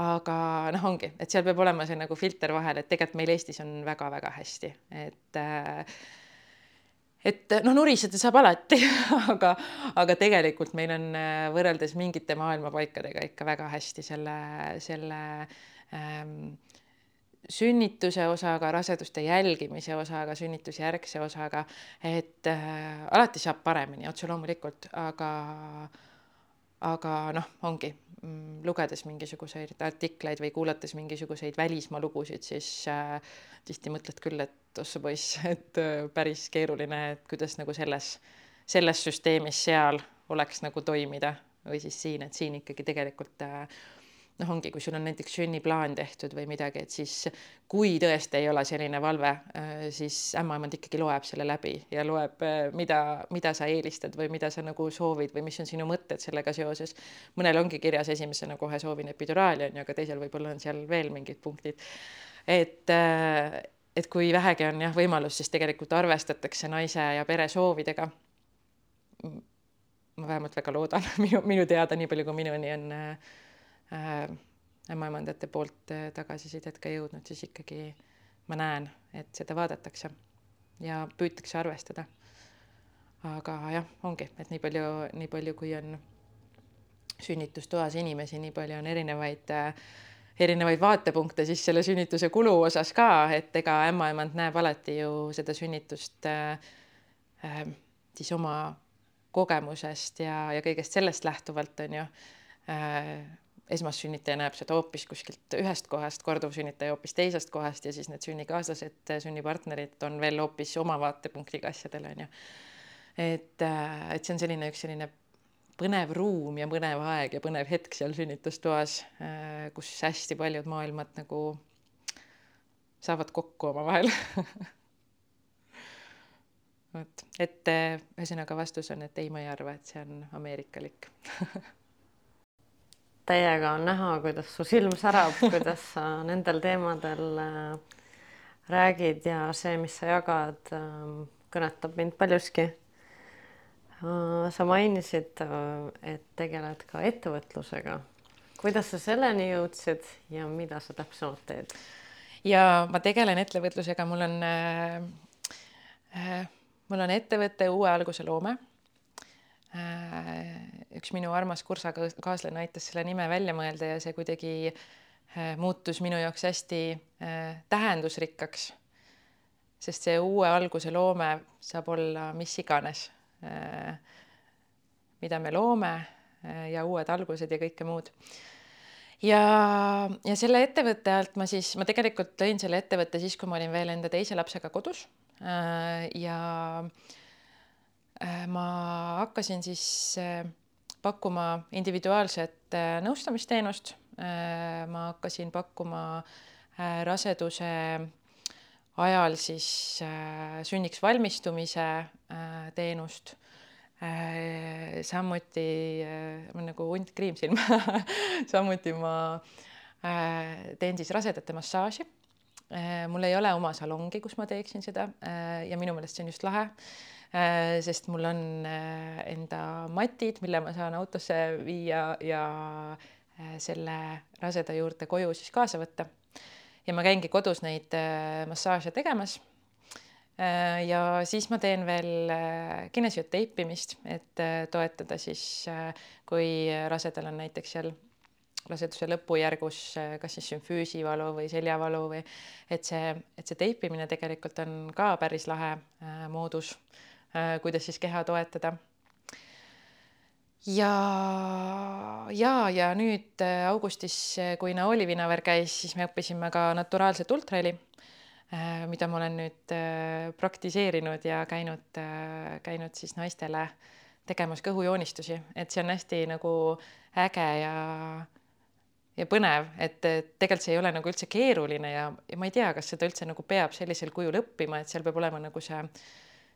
aga noh, ongi, et seal peab olema see nagu filter vahel, et tegelikult meil Eestis on väga-väga hästi, et äh, et noh, nuriseda saab alati (laughs) aga, aga tegelikult meil on äh, võrreldes mingite maailma paikadega ikka väga hästi selle, selle ähm, sünnituse osaga, raseduste jälgimise osaga, sünnitusjärgse osaga, et äh, alati saab paremini, otse loomulikult, aga aga noh, ongi mm, lugedes mingisuguseid artikleid või kuulates mingisuguseid välismaa lugusid, siis äh, tihti mõtled küll, et ossa poiss, (laughs) et äh, päris keeruline, et kuidas nagu selles, selles süsteemis seal oleks nagu toimida või siis siin, et siin ikkagi tegelikult äh, noh, ongi, kui sul on näiteks sünniplaan tehtud või midagi, et siis kui tõesti ei ole selline valve, äh, siis ämmaemand ikkagi loeb selle läbi ja loeb, äh, mida, mida sa eelistad või mida sa nagu soovid või mis on sinu mõtted sellega seoses. mõnel ongi kirjas esimesena kohe soovin epiduraali on ju, aga teisel võib-olla on seal veel mingid punktid. et, äh, et kui vähegi on jah võimalus, siis tegelikult arvestatakse naise ja pere soovidega ma vähemalt väga loodan, (laughs) minu, minu teada, nii palju kui minuni on Äh, ämmaemandate poolt äh, tagasisidet ka jõudnud, siis ikkagi ma näen, et seda vaadatakse ja püütakse arvestada. aga jah, ongi, et nii palju, nii palju, kui on sünnitustoas inimesi, nii palju on erinevaid äh, erinevaid vaatepunkte siis selle sünnituse kulu osas ka, et ega ämmaemand näeb alati ju seda sünnitust äh, äh, siis oma kogemusest ja, ja kõigest sellest lähtuvalt on ju äh,. Esmassünnitaja näeb seda hoopis kuskilt ühest kohast, korduvsünnitaja hoopis teisest kohast ja siis need sünnikaaslased, sünnipartnerid on veel hoopis oma vaatepunktiga asjadele on ju. et, äh, et see on selline üks selline põnev ruum ja põnev aeg ja põnev hetk seal sünnitustoas, äh, kus hästi paljud maailmad nagu saavad kokku omavahel (laughs) vot, et äh, ühesõnaga vastus on, et ei, ma ei arva, et see on ameerikalik (laughs) Teiega on näha, kuidas su silm särab, (laughs) kuidas sa nendel teemadel äh, räägid ja see, mis sa jagad, ähm, kõnetab mind paljuski Äh, sa mainisid, äh, et tegeled ka ettevõtlusega. kuidas sa selleni jõudsid ja mida sa täpsemalt teed? ja ma tegelen ettevõtlusega, mul on äh,, mul on ettevõte Uue alguse loome. Üks minu armas kursakaaslane aitas selle nime välja mõelda ja see kuidagi äh, muutus minu jaoks hästi äh, tähendusrikkaks. sest see uue alguse loome saab olla mis iganes Äh, mida me loome äh, ja uued algused ja kõike muud. ja, ja selle ettevõtte alt ma siis, ma tegelikult lõin selle ettevõtte siis, kui ma olin veel enda teise lapsega kodus. Äh, ja ma hakkasin siis pakkuma individuaalset nõustamisteenust. ma hakkasin pakkuma raseduse ajal siis äh, sünniks valmistumise äh, teenust äh,. samuti äh, nagu hunt kriimsilm (laughs) samuti ma äh, teen siis rasedate massaaži äh,. mul ei ole oma salongi, kus ma teeksin seda äh, ja minu meelest see on just lahe äh,, sest mul on äh, enda matid, mille ma saan autosse viia ja äh, selle raseda juurde koju siis kaasa võtta ja ma käingi kodus neid äh, massaaže tegemas. Äh, ja siis ma teen veel äh, kinesioteipimist, et toetada siis, kui rasedal on näiteks seal raseduse lõpujärgus kas siis sümfüüsivalu või seljavalu või et see, et see teipimine tegelikult on ka päris lahe moodus, kuidas siis keha toetada. Ja, ja, ja nüüd äh, augustis, äh, kui Naoli Vinaver käis, siis me õppisime ka naturaalset ultraheli, äh, mida ma olen nüüd praktiseerinud ja käinud, käinud siis naistele tegemas kõhujoonistusi, et see on hästi nagu äge ja ja põnev, et tegelikult see ei ole nagu üldse keeruline ja, ja ma ei tea, kas seda üldse nagu peab sellisel kujul õppima, et seal peab olema nagu see,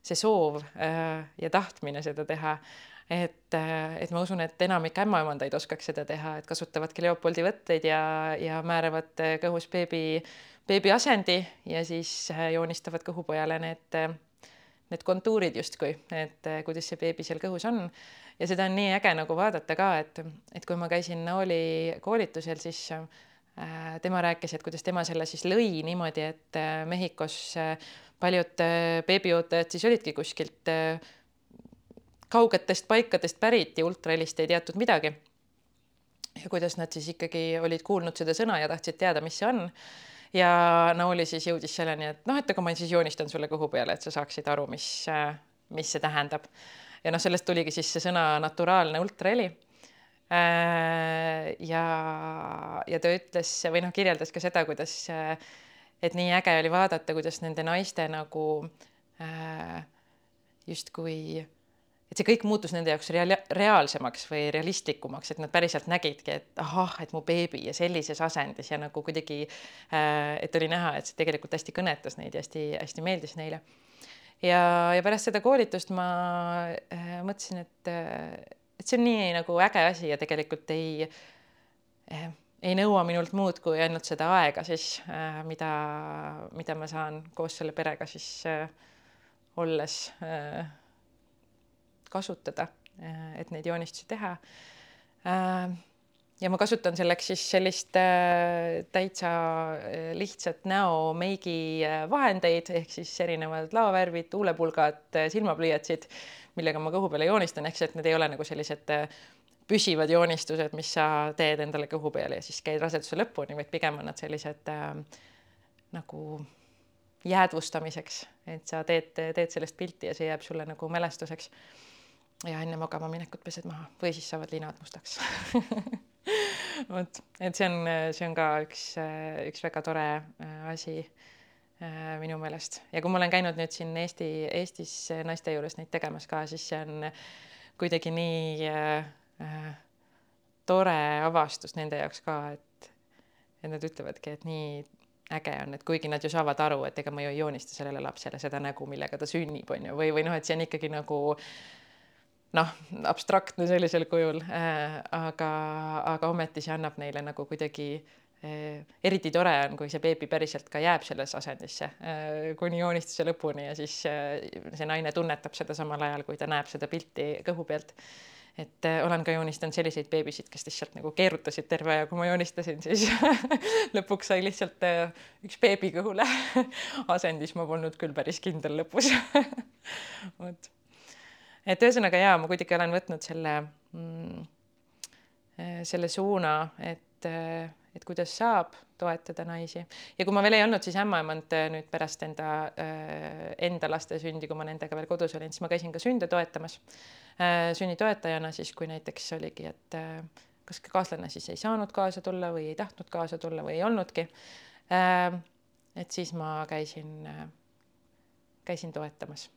see soov äh, ja tahtmine seda teha et, äh, et ma usun, et enamik ämmaemandaid oskaks seda teha, et kasutavadki Leopoldi võtteid ja, ja määravad äh, kõhus beebi, beebi asendi ja siis joonistavad kõhupojale need, need kontuurid justkui, et kuidas see beebi seal kõhus on. ja seda on nii äge nagu vaadata ka, et, et kui ma käisin Naoli koolitusel, siis tema rääkis, et kuidas tema selle siis lõi niimoodi, et äh, Mehhikos äh, paljud beebiootajad siis olidki kuskilt kaugetest paikadest pärit ja ultrahelist ei teatud midagi. ja kuidas nad siis ikkagi olid kuulnud seda sõna ja tahtsid teada, mis see on. ja Nauli siis jõudis selleni, et noh, et aga ma siis joonistan sulle kõhu peale, et sa saaksid aru, mis, mis see tähendab. ja noh, sellest tuligi siis see sõna naturaalne ultraheli äh, ja, ja ta ütles või noh, kirjeldas ka seda, kuidas, et nii äge oli vaadata, kuidas nende naiste nagu äh, justkui et see kõik muutus nende jaoks rea reaalsemaks või realistlikumaks, et nad päriselt nägidki, et ahah, et mu beebi ja sellises asendis ja nagu kuidagi äh,, et oli näha, et see tegelikult hästi kõnetas neid ja hästi-hästi meeldis neile. ja, ja pärast seda koolitust ma äh, mõtlesin, et, äh, et see on nii nagu äge asi ja tegelikult ei äh, ei nõua minult muud kui ainult seda aega siis äh,, mida, mida ma saan koos selle perega siis äh, olles äh, kasutada, et neid joonistusi teha. Ja ma kasutan selleks siis sellist täitsa lihtsat näomeigi vahendeid ehk siis erinevad laovärvid, tuulepulgad, silmapliiatsid, millega ma kõhu peale joonistan, ehk siis et need ei ole nagu sellised püsivad joonistused, mis sa teed endale kõhu peale ja siis käid raseduse lõpuni, vaid pigem on nad sellised äh, nagu jäädvustamiseks, et sa teed, teed sellest pilti ja see jääb sulle nagu mälestuseks. ja enne magama minekut pesed maha või siis saavad linad mustaks. (laughs) Vot, et see on, see on ka üks, üks väga tore äh, asi. äh, minu meelest. Ja kui ma olen käinud nüüd siin Eesti, Eestis naiste juures neid tegemas ka, siis see on kuidagi nii äh, äh, tore avastus nende jaoks ka, et, et nad ütlevadki, et nii äge on, et kuigi nad ju saavad aru, et ega ma ju ei joonista sellele lapsele seda nägu, millega ta sünnib, on ju, või, või noh, et see on ikkagi nagu äh, noh, abstraktne sellisel kujul äh,, aga, aga ometi see annab neile nagu kuidagi äh, eriti tore on, kui see beebi päriselt ka jääb sellesse asendisse äh, kuni joonistuse lõpuni ja siis äh, see naine tunnetab seda samal ajal, kui ta näeb seda pilti kõhu pealt. et äh, olen ka joonistanud selliseid beebisid, kes lihtsalt nagu keerutasid terve aja, kui ma joonistasin, siis (laughs) lõpuks sai lihtsalt äh, üks beebi kõhule (laughs) asendis, ma polnud küll päris kindel lõpus. (laughs) Vot. Et ühesõnaga jaa, ma kuidagi olen võtnud selle mm,, selle suuna, et, et kuidas saab toetada naisi ja kui ma veel ei olnud siis ämmaemand eh, nüüd pärast enda, enda laste sündi, kui ma nendega veel kodus olin, siis ma käisin ka sünde toetamas, sünnitoetajana siis, kui näiteks oligi, et kas kaaslane siis ei saanud kaasa tulla või ei tahtnud kaasa tulla või ei olnudki. et siis ma käisin, käisin toetamas.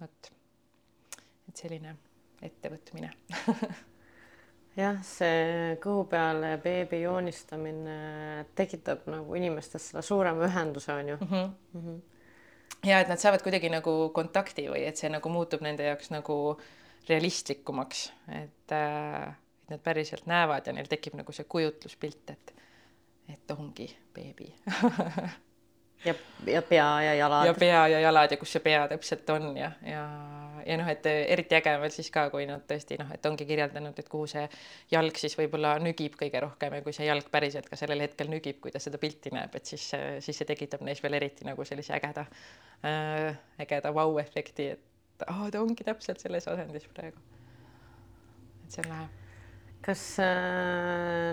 vot et selline ettevõtmine (laughs) jah, see kõhu peale beebi joonistamine tekitab nagu inimestes selle suurema ühenduse on ju mm. -hmm. Mm -hmm. ja et nad saavad kuidagi nagu kontakti või et see nagu muutub nende jaoks nagu realistlikumaks, et äh, et nad päriselt näevad ja neil tekib nagu see kujutluspilt, et et ongi beebi (laughs) ja, ja pea ja jalad. ja pea ja jalad ja kus see pea täpselt on ja, ja ja noh, et eriti äge on veel siis ka, kui nad tõesti noh, et ongi kirjeldanud, et kuhu see jalg siis võib-olla nügib kõige rohkem ja kui see jalg päriselt ka sellel hetkel nügib, kui ta seda pilti näeb, et siis, siis see tekitab neis veel eriti nagu sellise ägeda äh,, ägeda vau-efekti, et aa, ta ongi täpselt selles asendis praegu. et see on lahe kas äh,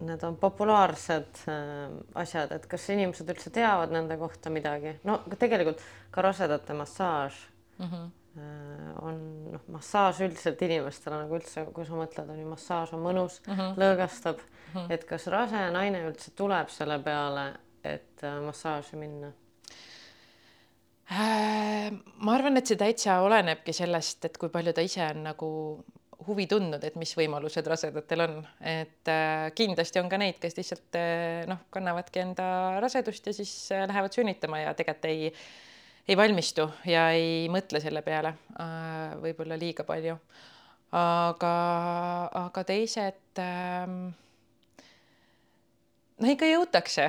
need on populaarsed äh, asjad, et kas inimesed üldse teavad nende kohta midagi? no tegelikult ka rasedate massaaž mm. -hmm on noh, massaaž üldiselt inimestele nagu üldse, kui sa mõtled, on ju massaaž on mõnus mhm. -huh. lõõgastab uh, -huh. et kas rase naine üldse tuleb selle peale, et massaaži minna? Ma arvan, et see täitsa olenebki sellest, et kui palju ta ise on nagu huvi tundnud, et mis võimalused rasedatel on, et äh, kindlasti on ka neid, kes lihtsalt äh, noh, kannavadki enda rasedust ja siis äh, lähevad sünnitama ja tegelikult ei ei valmistu ja ei mõtle selle peale võib-olla liiga palju. aga, aga teised ähm, no ikka jõutakse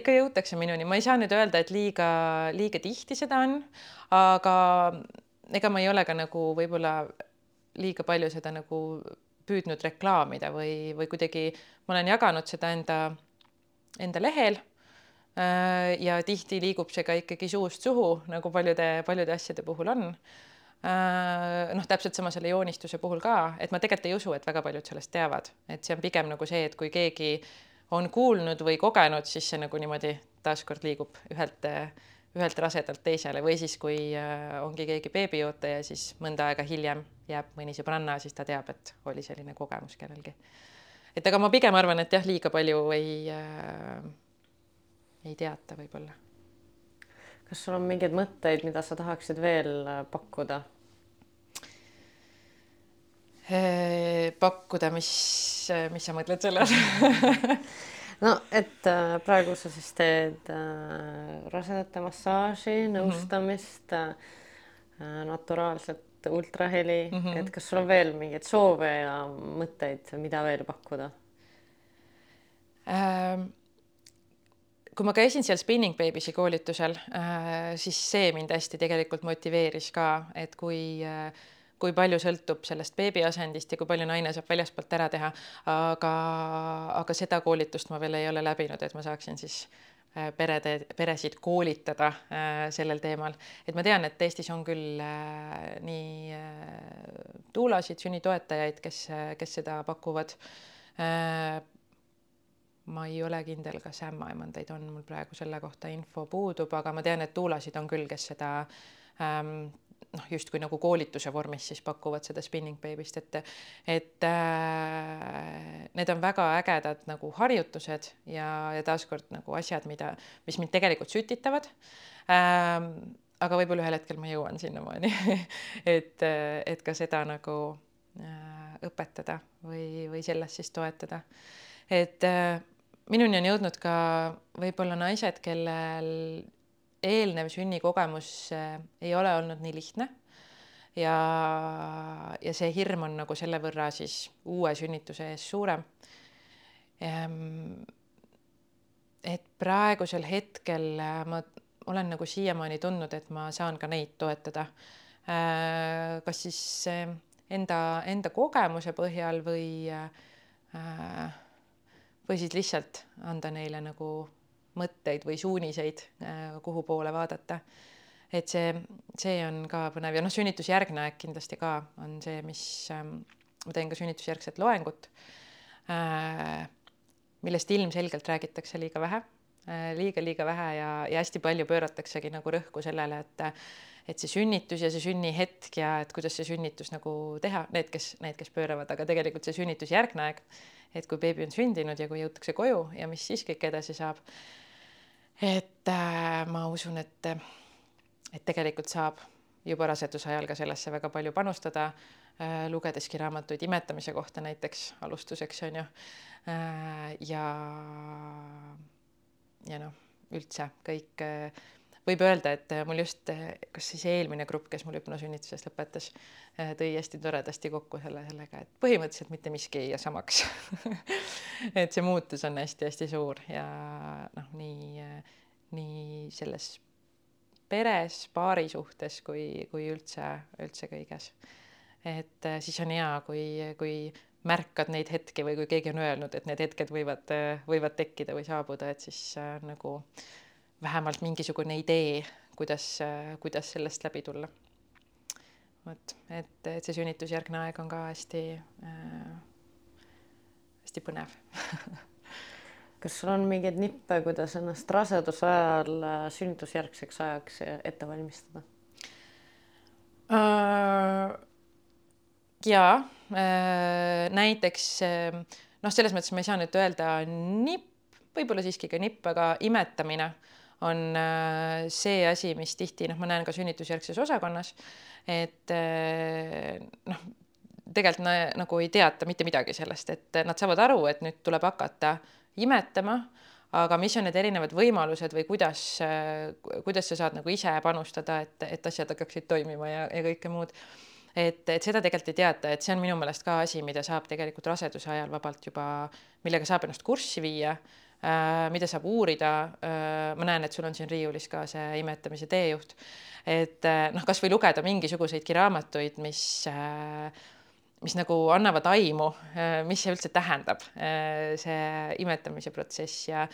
ikka jõutakse minuni, ma ei saa nüüd öelda, et liiga, liiga tihti seda on, aga ega ma ei ole ka nagu võib-olla liiga palju seda nagu püüdnud reklaamida või, või kuidagi ma olen jaganud seda enda, enda lehel Äh, ja tihti liigub see ka ikkagi suust suhu, nagu paljude, paljude asjade puhul on. Äh, noh, täpselt sama selle joonistuse puhul ka, et ma tegelikult ei usu, et väga paljud sellest teavad, et see on pigem nagu see, et kui keegi on kuulnud või kogenud, siis see nagu niimoodi taaskord liigub ühelt, ühelt rasedalt teisele või siis, kui äh, ongi keegi beebiootaja, siis mõnda aega hiljem jääb mõni sõbranna, siis ta teab, et oli selline kogemus kellelgi. et aga ma pigem arvan, et jah, liiga palju ei äh, ei teata võib-olla. kas sul on mingeid mõtteid, mida sa tahaksid veel äh, pakkuda? Äh, pakkuda, mis, mis sa mõtled selle (laughs) all no et äh, praegu sa siis teed äh, rasedate massaaži, mhm. nõustamist mm, -hmm. äh, naturaalset ultraheli mm, -hmm. et kas sul on veel mingeid soove ja mõtteid, mida veel pakkuda ähm,? kui ma käisin seal Spinning Babysi koolitusel äh,, siis see mind hästi tegelikult motiveeris ka, et kui äh, kui palju sõltub sellest beebiasendist ja kui palju naine saab väljaspoolt ära teha, aga, aga seda koolitust ma veel ei ole läbinud, et ma saaksin siis äh, perede, peresid koolitada äh, sellel teemal, et ma tean, et Eestis on küll äh, nii tuulasid, sünnitoetajaid, kes, kes seda pakuvad. Ma ei ole kindel, kas ämmaemandaid on, mul praegu selle kohta info puudub, aga ma tean, et tuulasid on küll, kes seda ähm, noh, justkui nagu koolituse vormis siis pakuvad seda spinning baby'st, et et äh, need on väga ägedad nagu harjutused ja, ja taaskord nagu asjad, mida, mis mind tegelikult sütitavad ähm,. aga võib-olla ühel hetkel ma jõuan sinnamaani (laughs) et, et ka seda nagu äh, õpetada või, või selles siis toetada. et äh, minuni on jõudnud ka võib-olla naised, kellel eelnev sünnikogemus äh, ei ole olnud nii lihtne. ja, ja see hirm on nagu selle võrra siis uue sünnituse ees suurem. Ehm, et praegusel hetkel äh, ma olen nagu siiamaani tundnud, et ma saan ka neid toetada. Äh, kas siis enda, enda kogemuse põhjal või või siis lihtsalt anda neile nagu mõtteid või suuniseid, äh, kuhu poole vaadata. et see, see on ka põnev ja noh, sünnitusjärgne aeg kindlasti ka on see, mis ähm, ma teen ka sünnitusjärgset loengut äh,, millest ilmselgelt räägitakse liiga vähe äh,, liiga-liiga vähe ja, ja hästi palju pöörataksegi nagu rõhku sellele, et et see sünnitus ja see sünnihetk ja et kuidas see sünnitus nagu teha, need, kes, need, kes pööravad, aga tegelikult see sünnitusjärgne aeg et kui beebi on sündinud ja kui jõutakse koju ja mis siis kõik edasi saab. Et äh, ma usun, et, et tegelikult saab juba raseduse ajal ka sellesse väga palju panustada äh,, lugedeski raamatuid imetamise kohta näiteks alustuseks on ju äh,. ja, ja noh, üldse kõik äh, võib öelda, et mul just, kas siis eelmine grupp, kes mul hüpnosünnituses lõpetas, tõi hästi toredasti kokku selle, sellega, et põhimõtteliselt mitte miski ei jää samaks (laughs) et see muutus on hästi-hästi suur ja noh, nii, nii selles peres, paari suhtes kui, kui üldse, üldse kõiges. et siis on hea, kui, kui märkad neid hetki või kui keegi on öelnud, et need hetked võivad, võivad tekkida või saabuda, et siis äh, nagu äh, vähemalt mingisugune idee, kuidas, kuidas sellest läbi tulla. vot, et, et see sünnitusjärgne aeg on ka hästi äh,, hästi põnev (laughs) kas sul on mingeid nippe, kuidas ennast raseduse ajal äh, sünnitusjärgseks ajaks ette valmistada uh,? jaa uh,, näiteks uh, noh, selles mõttes ma ei saa nüüd öelda nipp, võib-olla siiski ka nipp, aga imetamine on äh, see asi, mis tihti noh, ma näen ka sünnitusjärgses osakonnas, et äh, noh, tegelikult na, nagu ei teata mitte midagi sellest, et nad saavad aru, et nüüd tuleb hakata imetama, aga mis on need erinevad võimalused või kuidas, äh, kuidas sa saad nagu ise panustada, et, et asjad hakkaksid toimima ja, ja kõike muud. et, et seda tegelikult ei teata, et see on minu meelest ka asi, mida saab tegelikult raseduse ajal vabalt juba, millega saab ennast kurssi viia mida saab uurida. Äh, ma näen, et sul on siin riiulis ka see imetamise teejuht, et äh, noh, kasvõi lugeda mingisuguseidki raamatuid, mis mis nagu annavad aimu, mis see üldse tähendab, see imetamise protsess ja,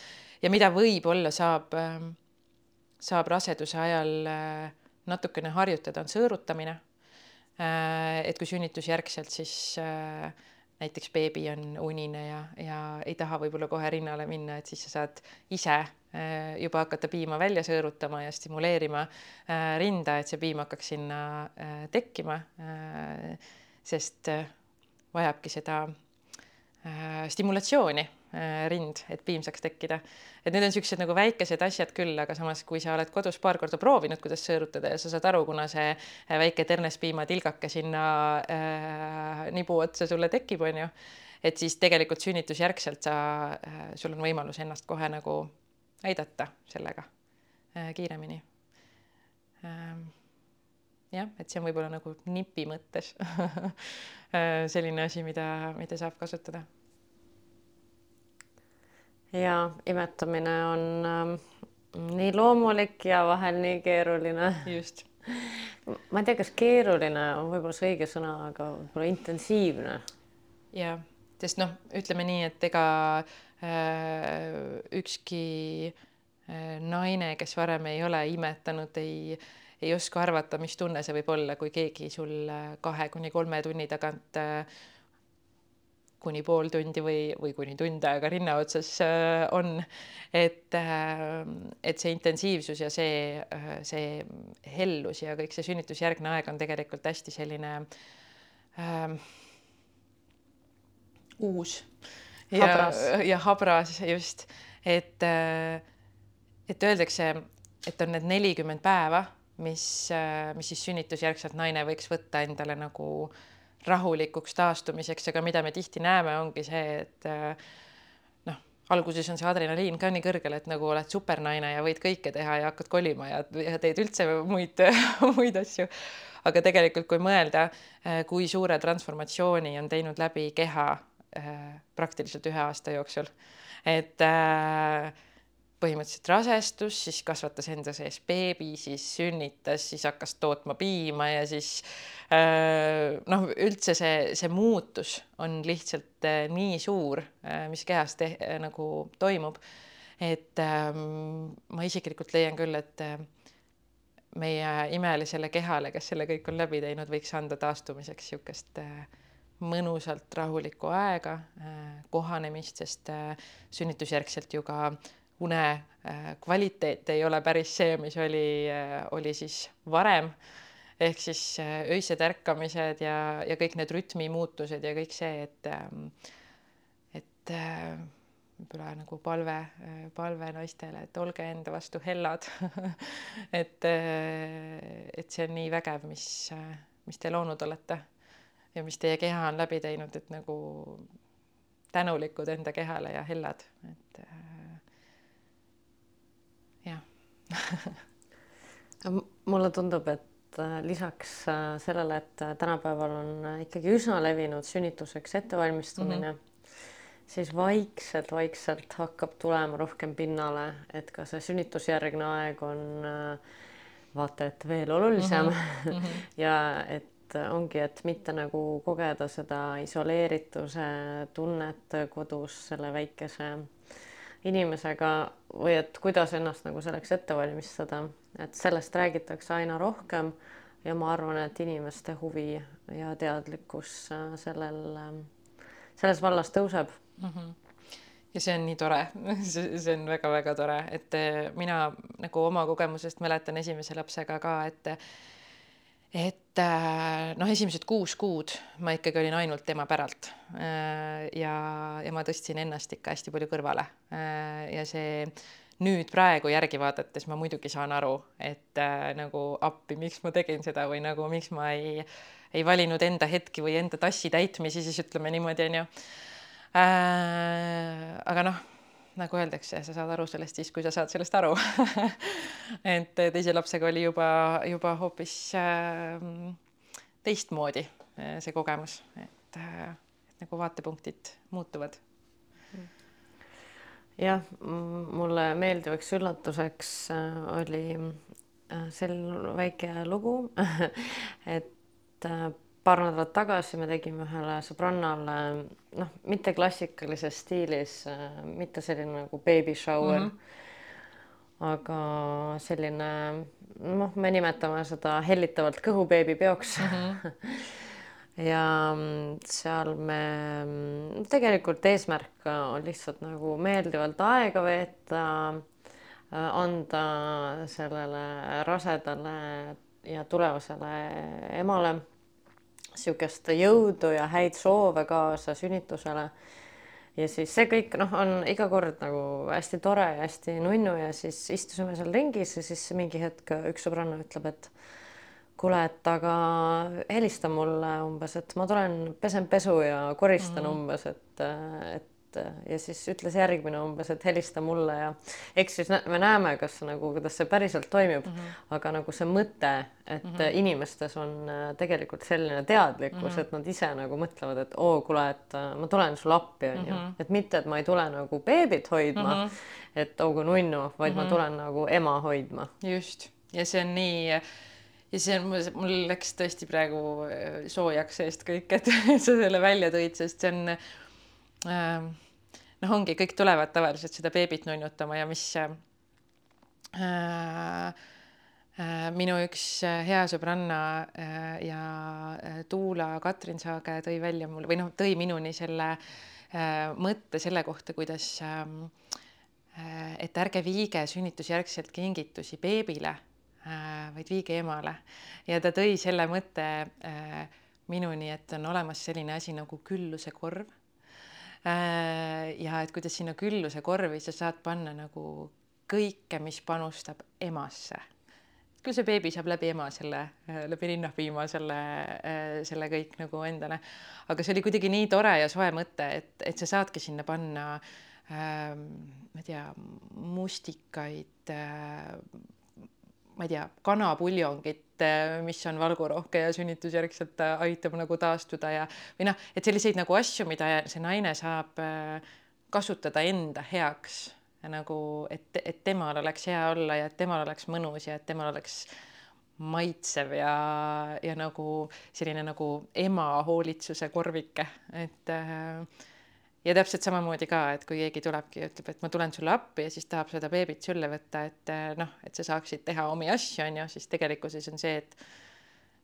ja mida võib-olla saab, saab raseduse ajal natukene harjutada, on sõõrutamine. et kui sünnitusjärgselt, siis näiteks beebi on unine ja, ja ei taha võib-olla kohe rinnale minna, et siis sa saad ise äh, juba hakata piima välja sõõrutama ja stimuleerima äh, rinda, et see piim hakkaks sinna äh, tekkima. sest vajabki seda stimulatsiooni rind, et piim saaks tekkida. et need on niisugused nagu väikesed asjad küll, aga samas, kui sa oled kodus paar korda proovinud, kuidas sõõrutada ja sa saad aru, kuna see äh, väike ternespiimatilgake sinna äh, nibu otsa sulle tekib, on ju, et siis tegelikult sünnitusjärgselt sa äh,, sul on võimalus ennast kohe nagu aidata sellega äh, kiiremini ähm, jah, et see on võib-olla nagu nipi mõttes (laughs) äh, selline asi, mida, mida saab kasutada ja imetamine on ähm, nii loomulik ja vahel nii keeruline. just. ma ei tea, kas keeruline on võib-olla see õige sõna, aga võib-olla intensiivne. jah, sest noh, ütleme nii, et ega äh, ükski äh, naine, kes varem ei ole imetanud, ei ei oska arvata, mis tunne see võib olla, kui keegi sul äh, kahe kuni kolme tunni tagant äh, kuni pool tundi või, või kuni tund aega rinna otsas äh, on. et, et see intensiivsus ja see, see hellus ja kõik see sünnitusjärgne aeg on tegelikult hästi selline äh, uus. Ja habras, ja habras just, et, et öeldakse, et on need nelikümmend päeva mis, äh, mis siis sünnitusjärgselt naine võiks võtta endale nagu rahulikuks taastumiseks, aga mida me tihti näeme, ongi see, et äh, noh, alguses on see adrenaliin ka nii kõrgel, et nagu oled supernaine ja võid kõike teha ja hakkad kolima ja, ja teed üldse muid (laughs) muid asju. aga tegelikult, kui mõelda, äh, kui suure transformatsiooni on teinud läbi keha praktiliselt ühe aasta jooksul, et äh, põhimõtteliselt rasestus, siis kasvatas enda sees beebi, siis sünnitas, siis hakkas tootma piima ja siis äh, noh, üldse see, see muutus on lihtsalt äh, nii suur, äh, mis kehas te, nagu toimub. et ähm, ma isiklikult leian küll, et meie imelisele kehale, kes selle kõik on läbi teinud, võiks anda taastumiseks niisugust mõnusalt rahulikku aega, kohanemist, sest sünnitusjärgselt ju ka äh, une äh, kvaliteet ei ole päris see, mis oli, äh, oli siis varem. ehk siis äh, öised ärkamised ja, ja kõik need rütmimuutused ja kõik see, et, ähm, et võib-olla nagu palve, palve naistele, et olge enda vastu hellad (laughs) et, et see on nii vägev, mis, mis te loonud olete ja mis teie keha on läbi teinud, et nagu tänulikud enda kehale ja hellad, et (laughs) mulle tundub, et äh, lisaks äh, sellele, et äh, tänapäeval on ikkagi üsna levinud sünnituseks ettevalmistumine mm, -hmm. siis vaikselt-vaikselt hakkab tulema rohkem pinnale, et ka see sünnitusjärgne aeg on vaata et veel olulisem mm (laughs) -hmm. ja et ongi, et mitte nagu kogeda seda isoleerituse tunnet kodus selle väikese inimesega või et kuidas ennast nagu selleks ette valmistada, et sellest räägitakse aina rohkem ja ma arvan, et inimeste huvi ja teadlikkus äh, sellel, äh, selles vallas tõuseb. Mm. -hmm ja see on nii tore, (laughs) see on väga-väga tore, et äh, mina nagu oma kogemusest mäletan esimese lapsega ka, et et äh, noh, esimesed kuus kuud ma ikkagi olin ainult tema päralt äh, ja, ja ma tõstsin ennast ikka hästi palju kõrvale äh, ja see nüüd praegu järgi vaadates ma muidugi saan aru, et äh, nagu appi, miks ma tegin seda või nagu miks ma ei, ei valinud enda hetki või enda tassi täitmisi, siis ütleme niimoodi, onju. aga noh nagu öeldakse, sa saad aru sellest siis, kui sa saad sellest aru (laughs) et teise lapsega oli juba, juba hoopis äh, teistmoodi äh, see kogemus, et äh,, et nagu vaatepunktid muutuvad. jah, mulle meeldivaks üllatuseks äh, oli äh, selline väike lugu (laughs) et äh, paar nädalat tagasi me tegime ühele sõbrannale noh, mitte klassikalises stiilis, mitte selline nagu baby shower mm, -hmm. aga selline noh, me nimetame seda hellitavalt kõhubeebipeoks (laughs) mm. -hmm. ja seal me tegelikult eesmärk on lihtsalt nagu meeldivalt aega veeta, anda sellele rasedale ja tulevasele emale niisugust jõudu ja häid soove kaasa sünnitusele. ja siis see kõik noh, on iga kord nagu hästi tore ja hästi nunnu ja siis istusime seal ringis ja siis mingi hetk üks sõbranna ütleb, et kuule, et aga helista mulle umbes, et ma tulen, pesen pesu ja koristan mm -hmm. umbes, et, et et ja siis ütles järgmine umbes, et helista mulle ja eks siis me näeme, kas nagu, kuidas see päriselt toimib mm, -hmm. aga nagu see mõte, et mm -hmm. inimestes on äh, tegelikult selline teadlikkus mm, -hmm. et nad ise nagu mõtlevad, et oo, kuule, et äh, ma tulen sulle appi, onju, mhm. et mitte, et ma ei tule nagu beebit hoidma mm, -hmm. et oo kui nunnu, vaid mm -hmm. ma mhm. tulen nagu ema hoidma. just, ja see on nii ja see on, mul läks tõesti praegu äh, soojaks seest kõik, et (laughs) sa selle välja tõid, sest see on noh, ongi, kõik tulevad tavaliselt seda beebit nunnutama ja mis äh, minu üks äh, hea sõbranna äh, ja äh, Tuula Katrin Saage tõi välja mulle või noh, tõi minuni selle mõtte selle kohta, kuidas et ärge viige sünnitusjärgselt kingitusi beebile vaid viige emale. ja ta tõi selle mõtte minuni, et on olemas selline asi nagu külluse korv. Ja et kuidas sinna külluse korvi sa saad panna nagu kõike, mis panustab emasse. küll see beebi saab läbi ema selle, läbi rinnapiima selle, selle kõik nagu endale. aga see oli kuidagi nii tore ja soe mõte, et, et sa saadki sinna panna äh, ma ei tea, mustikaid äh, ma ei tea, kanapuljongit, äh, mis on valgurohke ja sünnitusjärgselt äh, aitab nagu taastuda ja või noh, et selliseid nagu asju, mida see naine saab äh, kasutada enda heaks nagu, et, et temal oleks hea olla ja et temal oleks mõnus ja et temal oleks maitsev ja, ja nagu selline nagu ema hoolitsuse korvike, et äh, ja täpselt samamoodi ka, et kui keegi tulebki ja ütleb, et ma tulen sulle appi ja siis tahab seda beebit sülle võtta, et eh, noh, et sa saaksid teha omi asju, on ju, siis tegelikkuses on see, et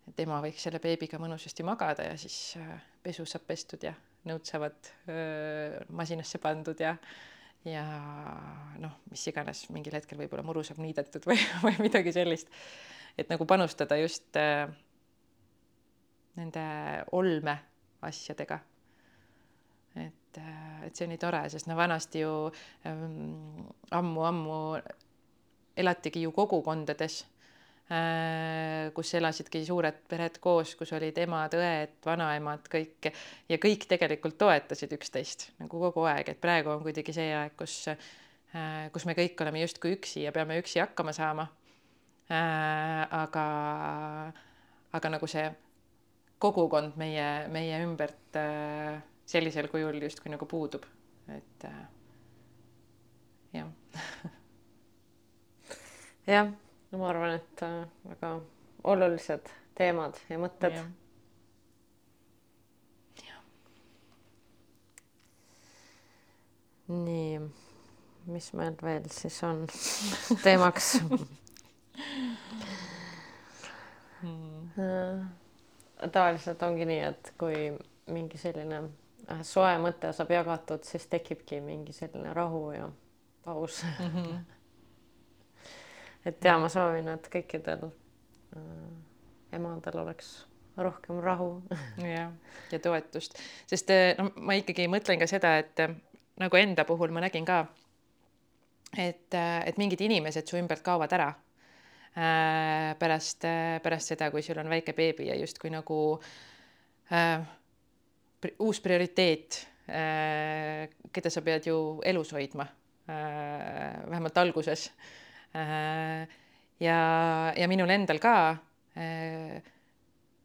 et ema võiks selle beebiga mõnusasti magada ja siis eh, pesu saab pestud ja nõud saavad öö, masinasse pandud ja ja noh, mis iganes, mingil hetkel võib-olla muru saab niidetud (laughs) või, või midagi sellist. et nagu panustada just äh, nende olme asjadega et, et see on nii tore, sest no vanasti ju ammu-ammu ähm, elatigi ju kogukondades äh,, kus elasidki suured pered koos, kus olid emad, õed, vanaemad, kõik ja kõik tegelikult toetasid üksteist nagu kogu aeg, et praegu on kuidagi see aeg, kus äh,, kus me kõik oleme justkui üksi ja peame üksi hakkama saama äh,. aga, aga nagu see kogukond meie, meie ümbert äh, sellisel kujul justkui nagu puudub, et äh, jah. (laughs) Jah, no ma arvan, et äh, väga olulised teemad ja mõtted. nii, mis meil veel siis on (laughs) teemaks? Hmm. tavaliselt ongi nii, et kui mingi selline soe mõte saab jagatud, siis tekibki mingi selline rahu ja paus mm. -hmm. (laughs) et ja ma soovin, et kõikidel äh, emadel oleks rohkem rahu. (laughs) jah, ja toetust, sest äh, no ma ikkagi mõtlen ka seda, et äh, nagu enda puhul ma nägin ka, et, et mingid inimesed su ümbert kaovad ära äh, pärast, pärast seda, kui sul on väike beebi ja justkui nagu äh, uus prioriteet, äh, keda sa pead ju elus hoidma, äh, vähemalt alguses. Äh, ja, ja minul endal ka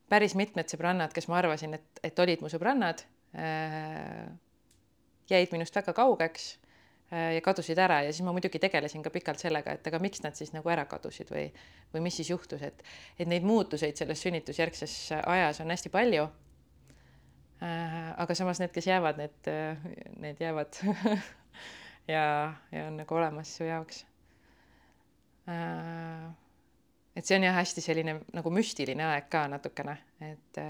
päris mitmed sõbrannad, kes ma arvasin, et, et olid mu sõbrannad, jäid minust väga kaugeks ja kadusid ära ja siis ma muidugi tegelesin ka pikalt sellega, et aga miks nad siis nagu ära kadusid või, või mis siis juhtus, et, et neid muutuseid selles sünnitusjärgses ajas on hästi palju aga samas need, kes jäävad, need, äh, need jäävad (laughs) ja, ja on nagu olemas su jaoks. Äh, et see on jah, hästi selline nagu müstiline aeg ka natukene, et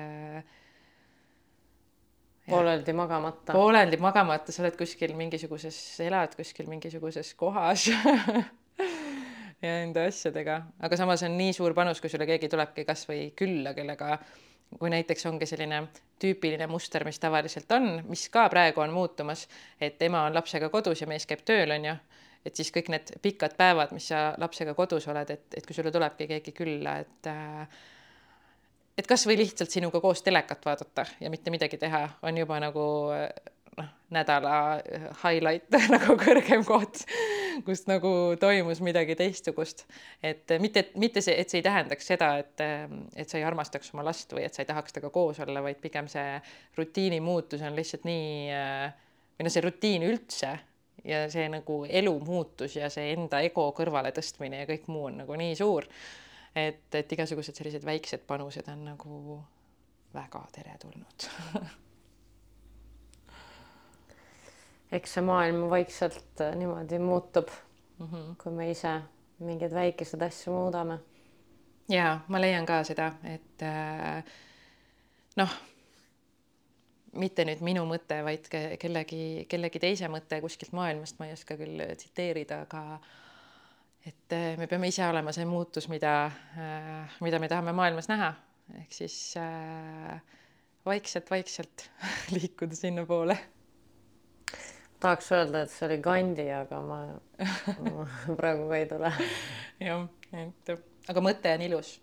pooleldi magamata. pooleldi magamata, sa oled kuskil mingisuguses, elad kuskil mingisuguses kohas (laughs) ja enda asjadega, aga samas on nii suur panus, kui sulle keegi tulebki kasvõi külla, kellega kui näiteks ongi selline tüüpiline muster, mis tavaliselt on, mis ka praegu on muutumas, et ema on lapsega kodus ja mees käib tööl, on ju, et siis kõik need pikad päevad, mis sa lapsega kodus oled, et, et kui sulle tulebki keegi külla, et äh, et kasvõi lihtsalt sinuga koos telekat vaadata ja mitte midagi teha, on juba nagu noh, nädala highlight (laughs) nagu kõrgem koht, kus nagu toimus midagi teistsugust. et mitte, mitte see, et see ei tähendaks seda, et, et sa ei armastaks oma last või et sa ei tahaks temaga koos olla, vaid pigem see rutiini muutus on lihtsalt nii või noh, see rutiin üldse ja see nagu elu muutus ja see enda ego kõrvale tõstmine ja kõik muu on nagu nii suur et, et igasugused sellised väiksed panused on nagu väga teretulnud (laughs) eks see maailm vaikselt äh, niimoodi muutub mm. -hmm. kui me ise mingeid väikeseid asju muudame. ja ma leian ka seda, et äh, noh, mitte nüüd minu mõte, vaid kellegi, kellegi teise mõte kuskilt maailmast, ma ei oska küll tsiteerida, aga et äh, me peame ise olema see muutus, mida mida me tahame maailmas näha, ehk siis vaikselt-vaikselt (laughs) liikuda sinnapoole tahaks öelda, et see oli Gandhi, aga ma, ma (laughs) praegu ka ei tule. jah, et aga mõte on ilus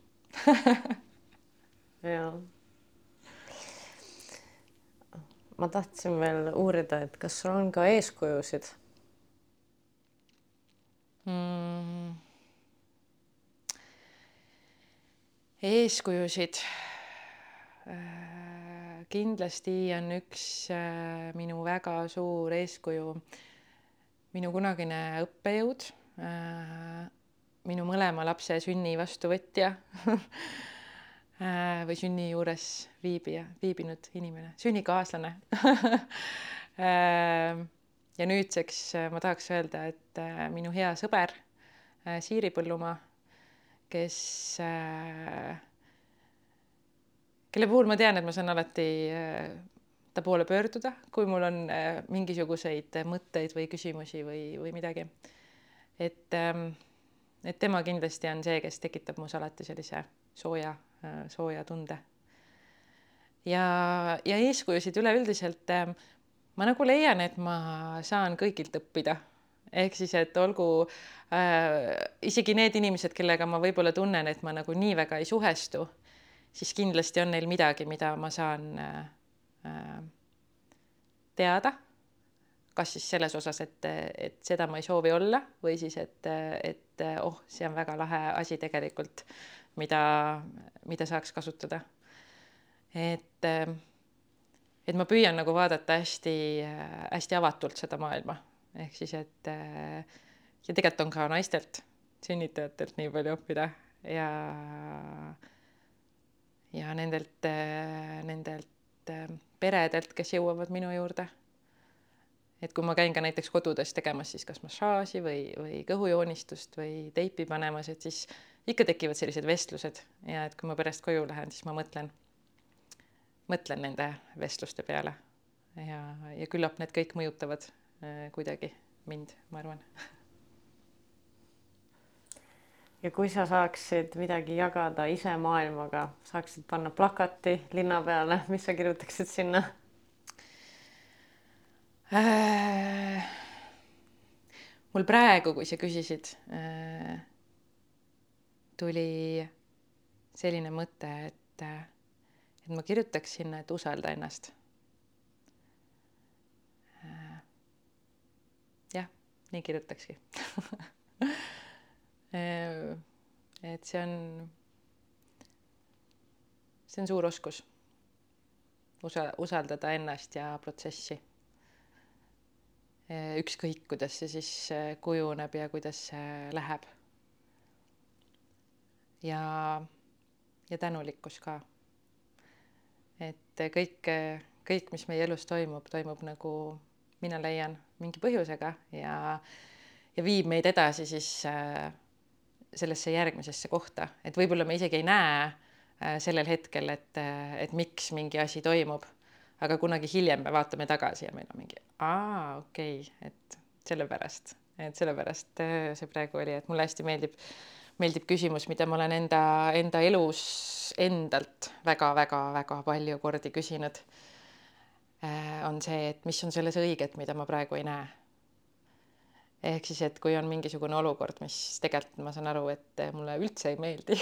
(laughs) jah. ma tahtsin veel uurida, et kas sul on ka eeskujusid mm.? eeskujusid äh kindlasti on üks äh, minu väga suur eeskuju minu kunagine õppejõud, äh, minu mõlema lapse sünni vastuvõtja (laughs) äh, või sünni juures viibija, viibinud inimene, sünnikaaslane (laughs) ja nüüdseks ma tahaks öelda, et minu hea sõber Siiri Põllumaa, kes kelle puhul ma tean, et ma saan alati äh, ta poole pöörduda, kui mul on äh, mingisuguseid mõtteid või küsimusi või, või midagi. et, ähm, et tema kindlasti on see, kes tekitab mus alati sellise sooja, äh, sooja tunde. ja, ja eeskujusid üleüldiselt ma nagu leian, et ma saan kõigilt õppida ehk siis, et olgu äh, isegi need inimesed, kellega ma võib-olla tunnen, et ma nagu nii väga ei suhestu siis kindlasti on neil midagi, mida ma saan äh, teada. kas siis selles osas, et, et seda ma ei soovi olla või siis, et, et oh, see on väga lahe asi tegelikult, mida, mida saaks kasutada. et, et ma püüan nagu vaadata hästi-hästi avatult seda maailma, ehk siis, et ja tegelikult on ka naistelt, sünnitajatelt nii palju õppida ja ja nendelt, nendelt äh, peredelt, kes jõuavad minu juurde. et kui ma käin ka näiteks kodudes tegemas siis kas massaaži või, või kõhujoonistust või teipi panemas, et siis ikka tekivad sellised vestlused. Ja et kui ma pärast koju lähen, siis ma mõtlen, mõtlen nende vestluste peale. Ja, ja küllap need kõik mõjutavad äh, kuidagi mind, ma arvan (laughs) ja kui sa saaksid midagi jagada ise maailmaga, saaksid panna plakati linna peale, mis sa kirjutaksid sinna äh,? mul praegu, kui sa küsisid äh,, tuli selline mõte, et, et ma kirjutaks sinna, et usalda ennast äh,. jah, nii kirjutakski (laughs) et see on, see on suur oskus. usa-, usaldada ennast ja protsessi. Äh, ükskõik, kuidas see siis äh, kujuneb ja kuidas see läheb. ja, ja tänulikkus ka. et kõik, kõik, mis meie elus toimub, toimub nagu mina leian mingi põhjusega ja, ja viib meid edasi siis äh, sellesse järgmisesse kohta, et võib-olla me isegi ei näe äh, sellel hetkel, et, äh, et miks mingi asi toimub. aga kunagi hiljem me vaatame tagasi ja meil on mingi, aa, okei okay,, et sellepärast, et sellepärast äh, see praegu oli, et mulle hästi meeldib, meeldib küsimus, mida ma olen enda, enda elus endalt väga-väga-väga palju kordi küsinud. on see, et mis on selles õiget, mida ma praegu ei näe ehk siis, et kui on mingisugune olukord, mis tegelikult ma saan aru, et mulle üldse ei meeldi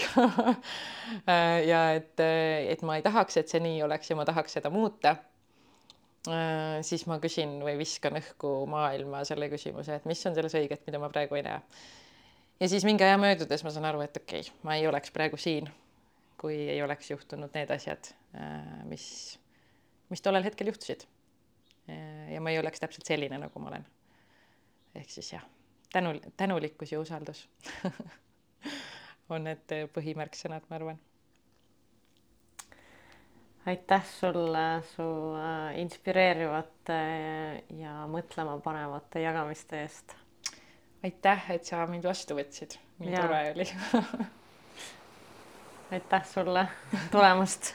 (laughs) ja et, et ma ei tahaks, et see nii oleks ja ma tahaks seda muuta, siis ma küsin või viskan õhku maailma selle küsimuse, et mis on selles õiget, mida ma praegu ei näe. ja siis mingi aja möödudes ma saan aru, et okei okay,, ma ei oleks praegu siin, kui ei oleks juhtunud need asjad, mis, mis tollel hetkel juhtusid. ja ma ei oleks täpselt selline, nagu ma olen ehk siis jah, tänu, tänulikkus ja usaldus (laughs) on need põhimärksõnad, ma arvan. aitäh sulle su äh, inspireerivate ja mõtlema panevate jagamiste eest. aitäh, et sa mind vastu võtsid, nii tore oli (laughs) aitäh sulle tulemast